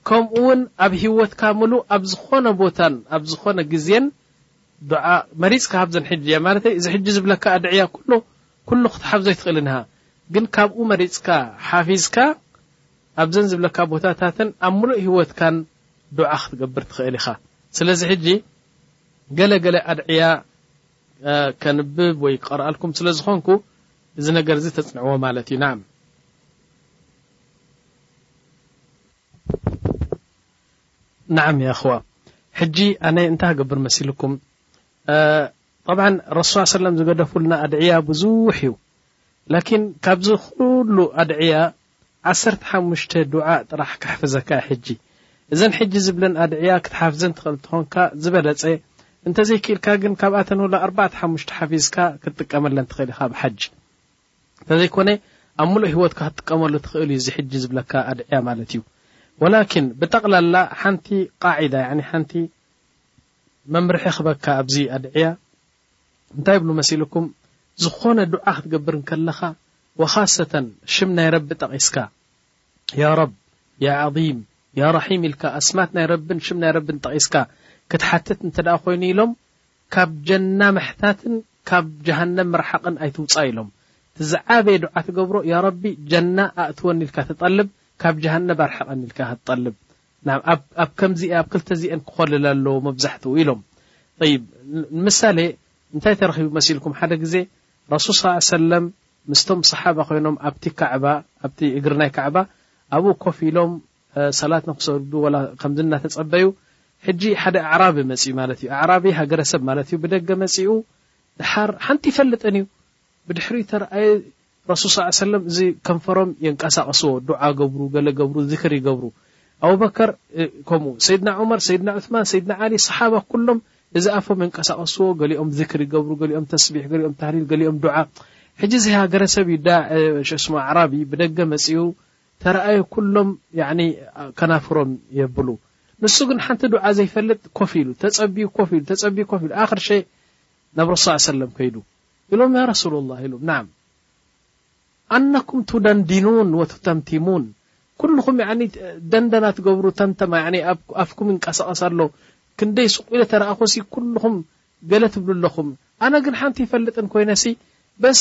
ከምኡውን ኣብ ህይወትካ ምሉእ ኣብ ዝኾነ ቦታን ኣብ ዝኾነ ግዜን ዱዓ መሪጽካ ካብዘን ሕጂ ማለተይ እዚ ሕጂ ዝብለካ ኣድዕያ ኩሉ ኩሉ ክትሓፍዞ ኣይትኽእልን ኢኻ ግን ካብኡ መሪጽካ ሓፊዝካ ኣብዘን ዝብለካ ቦታታትን ኣብ ምሉእ ህይወትካን ዱዓ ክትገብር ትኽእል ኢኻ ስለዚ ሕጂ ገለ ገለ ኣድዕያ ከንብብ ወይ ክቐርኣልኩም ስለ ዝኾንኩ እዚ ነገር እዚ ተጽንዕዎ ማለት እዩ ናም ናዓም ያኣኽዋ ሕጂ ኣነ እንታይ ክገብር መሲልኩም ጠብዓ ረሱል ስ ሰለም ዝገደፉልና ኣድዕያ ብዙሕ እዩ ላኪን ካብዚ ኩሉ ኣድዕያ ዓሰርተ ሓሙሽተ ዱዓእ ጥራሕ ካሕፍዘካ እየ ሕጂ እዘን ሕጂ ዝብለን ኣድዕያ ክትሓፍዘን ትኽእል ትኾንካ ዝበለጸ እንተዘይክኢልካ ግን ካብኣተን ወላ ኣርባዕተ ሓሙሽተ ሓፊዝካ ክትጥቀመለን ትኽእል ኢኻ ኣብ ሓጅ ተዘይኮነ ኣብ ምሉእ ህይወትካ ክትጥቀመሉ ትኽእል እዩ እዚ ሕጂ ዝብለካ ኣድዕያ ማለት እዩ ወላኪን ብጠቕላላ ሓንቲ ቃዒዳ ያኒ ሓንቲ መምርሒ ክበካ ኣብዚ ኣድዕያ እንታይ ይብሉ መሲልኩም ዝኾነ ዱዓ ክትገብር እንከለኻ ወኻሰተን ሽም ናይ ረቢ ጠቒስካ ያ ረብ ያ ዓም ያ ራሒም ኢልካ ኣስማት ናይ ረብን ሽም ናይ ረብን ጠቒስካ ክትሓትት እንተ ኮይኑ ኢሎም ካብ ጀና ምሕታትን ካብ ጀሃነም ምርሓቅን ኣይትውጻእ ኢሎም እቲ ዝዓበየ ዱዓ ትገብሮ ያረቢ ጀና ኣእትወኒ ኢልካ ትጠልብ ካብ ጀሃነብ ኣርሕቀኒ ኢልካ ኢካ ትጠልብ ኣብ ከምዚኤ ኣብ ክልተ እዚኤን ክኮልል ኣለዎ መብዛሕትኡ ኢሎም ጠይብ ንምሳሌ እንታይ ተረኪቡ መሲልኩም ሓደ ግዜ ረሱል ስ ሰለም ምስቶም ሰሓባ ኮይኖም ኣብቲ ካዕባ ኣብቲ እግሪ ናይ ካዕባ ኣብኡ ኮፍ ኢሎም ሰላት ንክሰግዱ ወላ ከምዚ እናተጸበዩ ሕጂ ሓደ ኣዕራቢ መጺኡ ማለት እዩ ኣዕራቢ ሃገረሰብ ማለት እዩ ብደገ መጺኡ ድሓር ሓንቲ ይፈልጥን እዩ ብድሕሪ ተረኣየ ረሱል ስ ሰለም እዚ ከንፈሮም የንቀሳቐስዎ ዱዓ ገብሩ ገለ ገብሩ ዝክር ይገብሩ ኣቡበከር ከምኡ ሰይድና ዑመር ሰይድና ዑስማን ሰይድና ዓሊ ሰሓባ ኩሎም እዚ ኣፎም የንቀሳቐስዎ ገሊኦም ዝክር ይገብሩ ገሊኦም ተስቢሕ ገሊኦም ታህሊል ገሊኦም ዱዓ ሕጂ እዚ ሃገረሰብ እዩ ዳዕ ሽስሙ ኣዕራቢ ብደገ መጺኡ ተራኣዮ ኩሎም ያኒ ከናፍሮም የብሉ ንሱ ግን ሓንቲ ዱዓ ዘይፈልጥ ኮፍ ኢሉ ተጸብዩ ኮፍ ኢሉ ተጸብዩ ኮፍ ኢሉ ኣኽር ሸይ ናብ ረሱ ስ ሰለም ከይዱ ኢሎም ያ ረሱሉ ላህ ኢሎም ናም ኣነኩም ትደንዲኑን ወትተምቲሙን ኩልኹም ደንደና ትገብሩ ተምተማ ኣፍኩም ይንቀሳቐስ ኣሎ ክንደይ ሱቁ ኢለ ተረኣኹሲ ኩልኹም ገለ ትብሉ ኣለኹም ኣነ ግን ሓንቲ ይፈልጥን ኮይነሲ በስ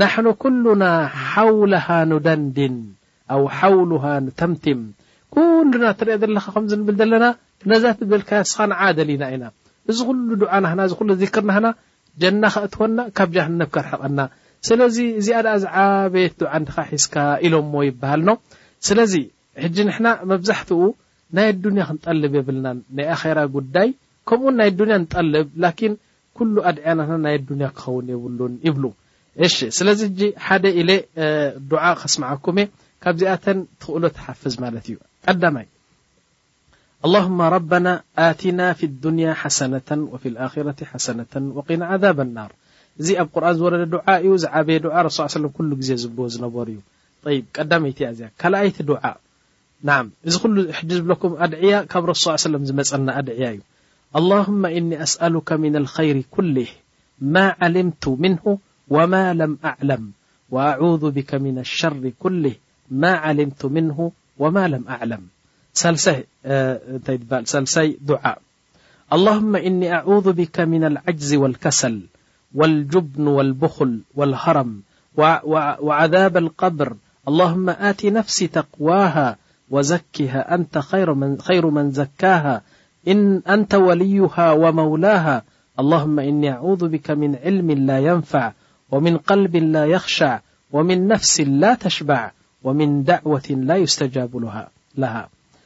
ናሕኑ ኩሉና ሓውለሃ ኑደንድን ኣው ሓውሉሃ ኑተምትም ኩሉና ትሪኦ ዘለኻ ከምዚ ንብል ዘለና ነዛ ትብልካያ ንስኻ ንዓኣ ደሊና ኢና እዚ ኩሉ ዱዓ ናህና እዚ ኩሉ ዚክር ናህና ጀና ከእትወና ካብ ጃሃነብ ከርሕቀና ስለዚ እዚኣ ድኣ ዝዓበየት ዱዓ እንድኻ ሒዝካ ኢሎሞ ይብሃል ን ስለዚ ሕጂ ንሕና መብዛሕትኡ ናይ ኣዱንያ ክንጠልብ የብልናን ናይ ኣኼራ ጉዳይ ከምኡውን ናይ ኣዱንያ ንጠልብ ላኪን ኩሉ ኣድዕያናትና ናይ ኣዱንያ ክኸውን የብሉን ይብሉ እሺ ስለዚ ሕጂ ሓደ ኢለ ዱዓ ከስምዓኩም እየ ካብዚኣተን ትኽእሎ ትሓፍዝ ማለት እዩ ቀዳማይ ኣላሁማ ረበና ኣቲና ፊ ዱንያ ሓሰነተ ወፊ ልኣኪረቲ ሓሰነተ ወቂና ዓዛብ ናር እዚ ኣብ ቁርን ዝወረደ ዱዓ እዩ ዝዓበየ ዱዓ ረሱ ሰለም ኩሉ ግዜ ዝብልዎ ዝነበሩ እዩ ጠይብ ቀዳመይቲ እያ እዚኣ ካልኣይቲ ዱዓ ل بلكم أعيا ل يه وسم ملن أعي اللهم إن أسألك من الخير كله ما علم منه وما لم أعلم وأعوذ بك من الشر كله ما لم منه وما لم أعلمللهم إن أعوذ بك من العجز والكسل والجبن والبخل والهرم وعذاب القبر اللهم ت نفسي تقواها وكاخير من زكاها أنت وليها ومولاها اللهم إني أعوذ بك من علم لا ينفع ومن قلب لا يخشع ومن نفس لا تشبع ومن دعوة لا يستجاب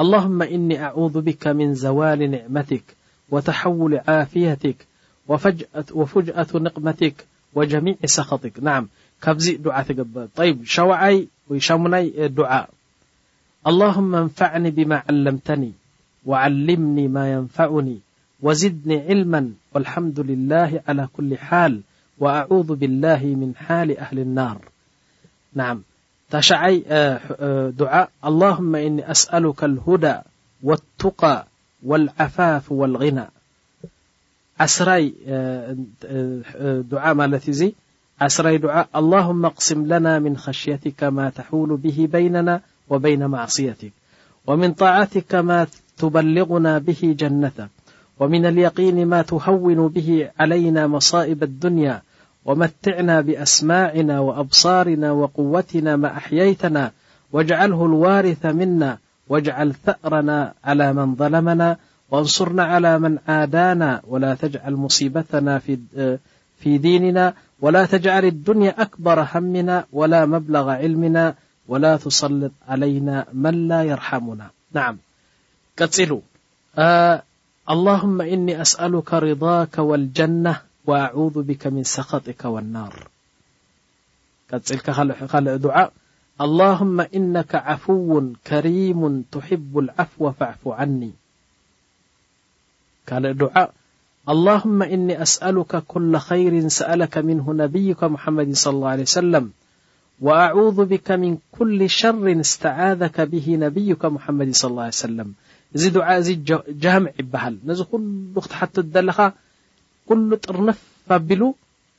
اللهم إني أعوذ بك من زوال نعمتك وتحول عافيتك وفجأة نقمتك وجميع سخطك ع لهم فن بما علمتن وعلمني ما ينفعني وزدني علما والحمد لله على كل حال وأعوذ بالله من حال هل النارهسلك الهدى والتى والعفاف والغنىاللهم اقسملنا من خشيتك ما تحول به بيننا وبين معصيتك وتبلغنا به جنتك ومن اليقين ما تهون به علينا مصائب الدنيا ومتعنا بأسماعنا وأبصارنا وقوتنا ما أحييتنا واجعله الوارث منا واجعل ثأرنا على من ظلمنا وانصرنا على من عادانا ولا تجعل مصيبتنا في ديننا ولا تجعل الدنيا أكبر همنا ولا مبلغ علمنا ولا تصلط علينا من لا يرحمنا اللهم ن أسألك رضاك والجن وأعوذ بك من سخك والنار ع اللهم إنك عفو كريم تحب العفو فاعفو عني ل ع اللهم إني أسألك كل خير سألك منه نبيك محمد صلى الله عليه ووسلم ወኣዑዙ ቢከ ሚን ኩሊ ሸሪን እስተዓዘከ ቢሂ ነቢዩከ ሙሓመዲን ሰለላሁ ዓለይሂ ወሰለም እዚ ዱዓ እዚ ጃምዕ ይበሃል ነዚ ኩሉ ክትሓቶ ዝደለኻ ኩሉ ጥርንፍ ኣቢሉ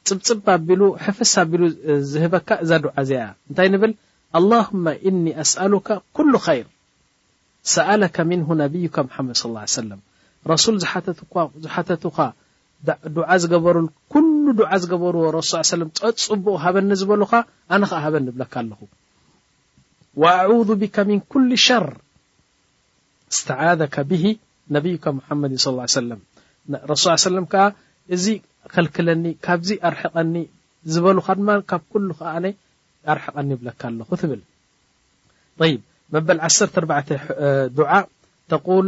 ጽብጽብ ኣቢሉ ሕፍስ ኣቢሉ ዝህበካ እዛ ዱዓ እዚኣ እያ እንታይ ንብል ኣላሁመ ኢኒ ኣስኣሉከ ኩሉ ኸይር ሰኣለከ ሚንሁ ነቢዩከ ሙሓመድ ሰለላሁ ዓለይሂ ወሰለም ረሱል ዝሓተቱካ ዱዓ ዝገበሩል ኩሉ ዱዓ ዝገበርዎ ረሱል ሰለላሁ ዓለይሂ ወሰለም ጸጽቡቕ ሃበኒ ዝበሉኻ ኣነ ኸኣ ሃበኒ እብለካ ኣለኹ ወኣዑዙ ቢከ ሚን ኩሊ ሸር እስተዓዘከ ብሂ ነብዩከ ሙሓመድን ሰለላሁ ዓለይሂ ወሰለም ረሱል ሰለላሁ ዓለይሂ ወሰለም ከኣ እዚ ከልክለኒ ካብዚ ኣርሕቐኒ ዝበሉኻ ድማ ካብ ኩሉ ኸኣ ኣነ ኣርሕቐኒ እብለካ ኣለኹ ትብል طይብ መበል ዓሰርተ ኣርባዕተ ዱዓ ተቁል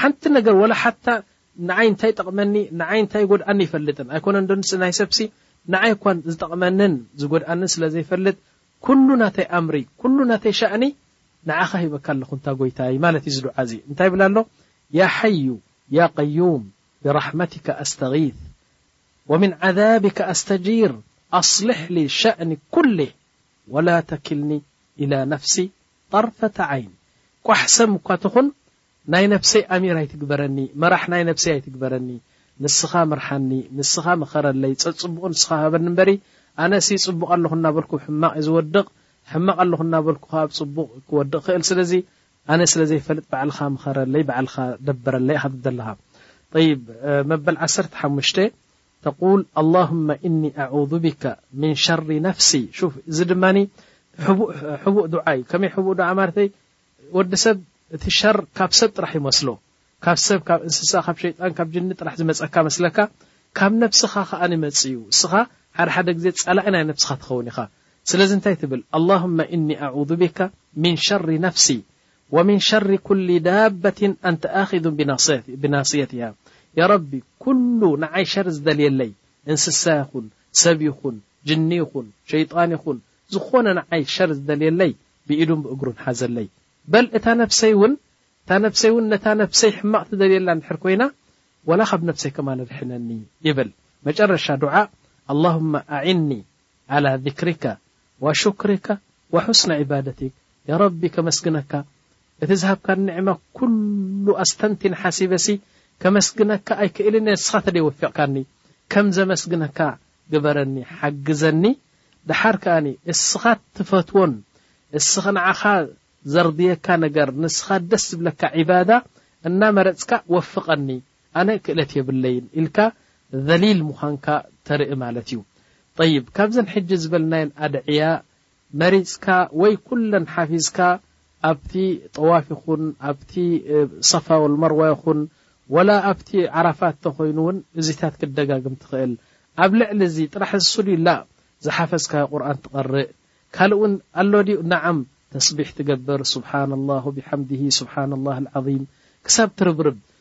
ሓንቲ ነገር ወላ ሓታ ንዓይ እንታይ ጠቕመኒ ንዓይ እንታይ ይጎድኣኒ ኣይፈልጥን ኣይኮነን ዶ ንስ ናይ ሰብሲ ንዓይ እኳ ዝጠቕመንን ዝጎድኣንን ስለ ዘይፈልጥ ኩሉ ናተይ ኣምሪ ኩሉ ናተይ ሻእኒ ንዓኻ ሂበካ ኣለኹ እንታ ጎይታይ ማለት እዩ እዚ ዱዓ እዚ እንታይ ይብል ኣሎ ያ ሓዩ ያ ቀዩም ብራሕመቲካ ኣስተጊት ወምን ዓዛቢካ ኣስተጂር ኣስልሕሊ ሻእኒ ኩሊህ ወላ ተኪልኒ ኢላ ነፍሲ ጠርፈተ ዓይን ቋሕ ሰም እኳ ትኹን ናይ ነብሰይ ኣሚር ኣይትግበረኒ መራሕ ናይ ነብሰይ ኣይትግበረኒ ንስኻ ምርሓኒ ንስኻ ምኸረለይ ጸጽቡቑ ንስኻ ሃበኒ እምበሪ ኣነሲ ጽቡቕ ኣለኹ እናበልኩ ኣብ ሕማቕ እየ ዝወድቕ ሕማቕ ኣለኹ እናበልኩ ከኣ ኣብ ጽቡቕ ክወድቕ እኽእል ስለዚ ኣነ ስለ ዘይፈልጥ ባዕልኻ ምኸረለይ ባዕልኻ ደበረለይ ኢኻ ትብል ዘለኻ ጠይብ መበል ዓሰርተ ሓሙሽተ ተቁል ኣላሁመ እኒ ኣዑዙ ቢከ ምን ሸሪ ነፍሲ ሹፍ እዚ ድማ ሕቡእ ሕቡእ ዱዓ እዩ ከመይ ሕቡእ ዱዓ ማለተይ ወዲ ሰብ እቲ ሸር ካብ ሰብ ጥራሕ ይመስሎ ካብ ሰብ ካብ እንስሳ ካብ ሸይጣን ካብ ጅኒ ጥራሕ ዝመጸካ መስለካ ካብ ነብስኻ ከኣ ይመጽእ እዩ እስኻ ሓደ ሓደ ግዜ ጸላኢ ናይ ነብስኻ ትኸውን ኢኻ ስለዚ እንታይ ትብል ኣላሁመ እኒ ኣዑዙ ቢከ ምን ሸሪ ነፍሲ ወሚን ሸሪ ኩሊ ዳበቲን ኣንተ ኣኺዙን ቢናስየቲሃ ያረቢ ኩሉ ንዓይ ሸር ዝደልየለይ እንስሳ ይኹን ሰብ ይኹን ጅኒ ይኹን ሸይጣን ይኹን ዝኾነ ንዓይ ሸር ዝደልየለይ ብኢዱን ብእግሩን ሓዘለይ በል እታ ነብሰይ ውን እታ ነብሰይ ውን ነታ ነብሰይ ሕማቕ ትደልየላ እንድሕር ኮይና ወላ ካብ ነብሰይ ከማን ኣድሕነኒ ይብል መጨረሻ ዱዓ ኣላሁመ ኣዒኒ ዓላ ዚክሪካ ዋሹክሪካ ዋሑስነ ዒባደቲክ ያ ረቢ ከመስግነካ እቲ ዝሃብካኒ ኒዕማ ኩሉ ኣስተንቲን ሓሲበሲ ከመስግነካ ኣይክእልን እየ ንስኻ ተደይ ወፊቅካኒ ከም ዘመስግነካ ግበረኒ ሓግዘኒ ደሓር ከኣኒ እስኻ ትፈትዎን እስኽ ንዓኻ ዘርድየካ ነገር ንስኻ ደስ ዝብለካ ዒባዳ እናመረጽካ ወፍቀኒ። ኣነ ክእለት የብለይን ኢልካ ዘሊል ምዃንካ ተርኢ ማለት እዩ። ጠይብ ካብዘን ሕጂ ዝበልናየን ኣድዕያ መሪጽካ ወይ ኩለን ሓፊዝካ ኣብቲ ጠዋፍ ይኹን ኣብቲ ሰፋ ወልመርዋ ይኹን ወላ ኣብቲ ዓራፋት ተኾይኑ እውን እዚታት ክትደጋግም ትኽእል። ኣብ ልዕሊ እዚ ጥራሕ ዝሱ ድዩ ላእ ዝሓፈዝካዮ ቁርኣን ትቐርእ ካልእ እውን ኣሎ ድዩ ናዓም ተስቢሕ ትገብር ሱብሓነላህ ወቢሓምዲሂ ሱብሓነላህ ኣልዓዚም ክሳብ ትርብርብ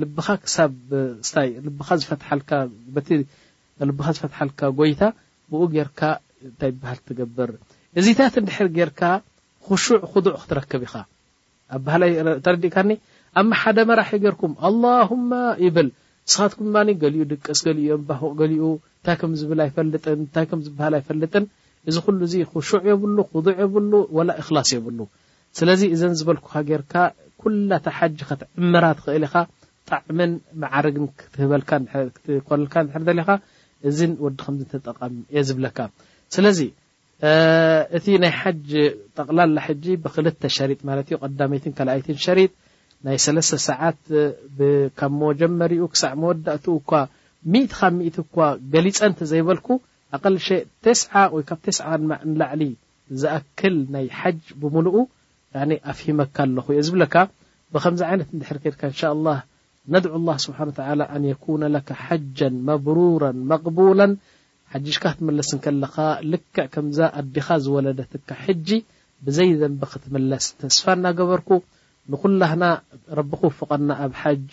ልብኻ ክሳብ ስታይ ልብኻ ዝፈትሓልካ በቲ ልብኻ ዝፈትሓልካ ጎይታ ብኡ ጌርካ እንታይ ይብሃል ትገብር እዚታት እንድሕር ጌርካ ኹሹዕ ኹዱዕ ክትረክብ ኢኻ ኣባህላይ ተረዲእካኒ ኣማ ሓደ መራሒ ጌርኩም ኣላሁማ ይብል ንስኻትኩም ድማ ገሊኡ ድቅስ ገሊኡ የንባሁቕ ገሊኡ እንታይ ከም ዝብል ኣይፈልጥን እንታይ ከም ዝበሃል ኣይፈልጥን እዚ ኩሉ እዚ ኹሹዕ የብሉ ኹዱዕ የብሉ ወላ እኽላስ የብሉ ስለዚ እዘን ዝበልኩኻ ጌርካ ኩላ እታ ሓጅ ከትዕምራ ትኽእል ኢኻ፣ ጣዕምን መዓርግን ክትህበልካ ክትኮነልካ እንድሕር ደሊኻ እዝን ወዲ ከምዝን ተጠቐም እየ ዝብለካ። ስለዚ እቲ ናይ ሓጅ ጠቕላላ ሕጂ ብኽልተ ሸሪጥ ማለት እዩ ቀዳመይትን ካልኣይትን ሸሪጥ ናይ ሰለስተ ሰዓት ካብ መጀመሪኡ ክሳዕ መወዳእትኡ እኳ ሚእቲ ካብ ሚእቲ እኳ ገሊፀ እንተዘይበልኩ ኣቐል ሸይ ቴስዓ ወይ ካብ ቴስዓ ንላዕሊ ዝኣክል ናይ ሓጅ ብምሉኡ ኣነ ኣፍሂመካ ኣለኹ እየ ዝብለካ ብኸምዚ ዓይነት እንድሕር ከድካ እንሻ ኣላህ ነድዑ ኣላህ ስብሓን ወተዓላ ኣን የኩነ ለከ ሓጀን መብሩረን መቅቡለን ሓጂጅካ ክትምለስ እንከለኻ ልክዕ ከምዛ ኣዴኻ ዝወለደትካ ሕጂ ብዘይ ዘንቢ ክትምለስ ተስፋ እናገበርኩ ንኹላህና ረቢ ክውፍቀና ኣብ ሓጅ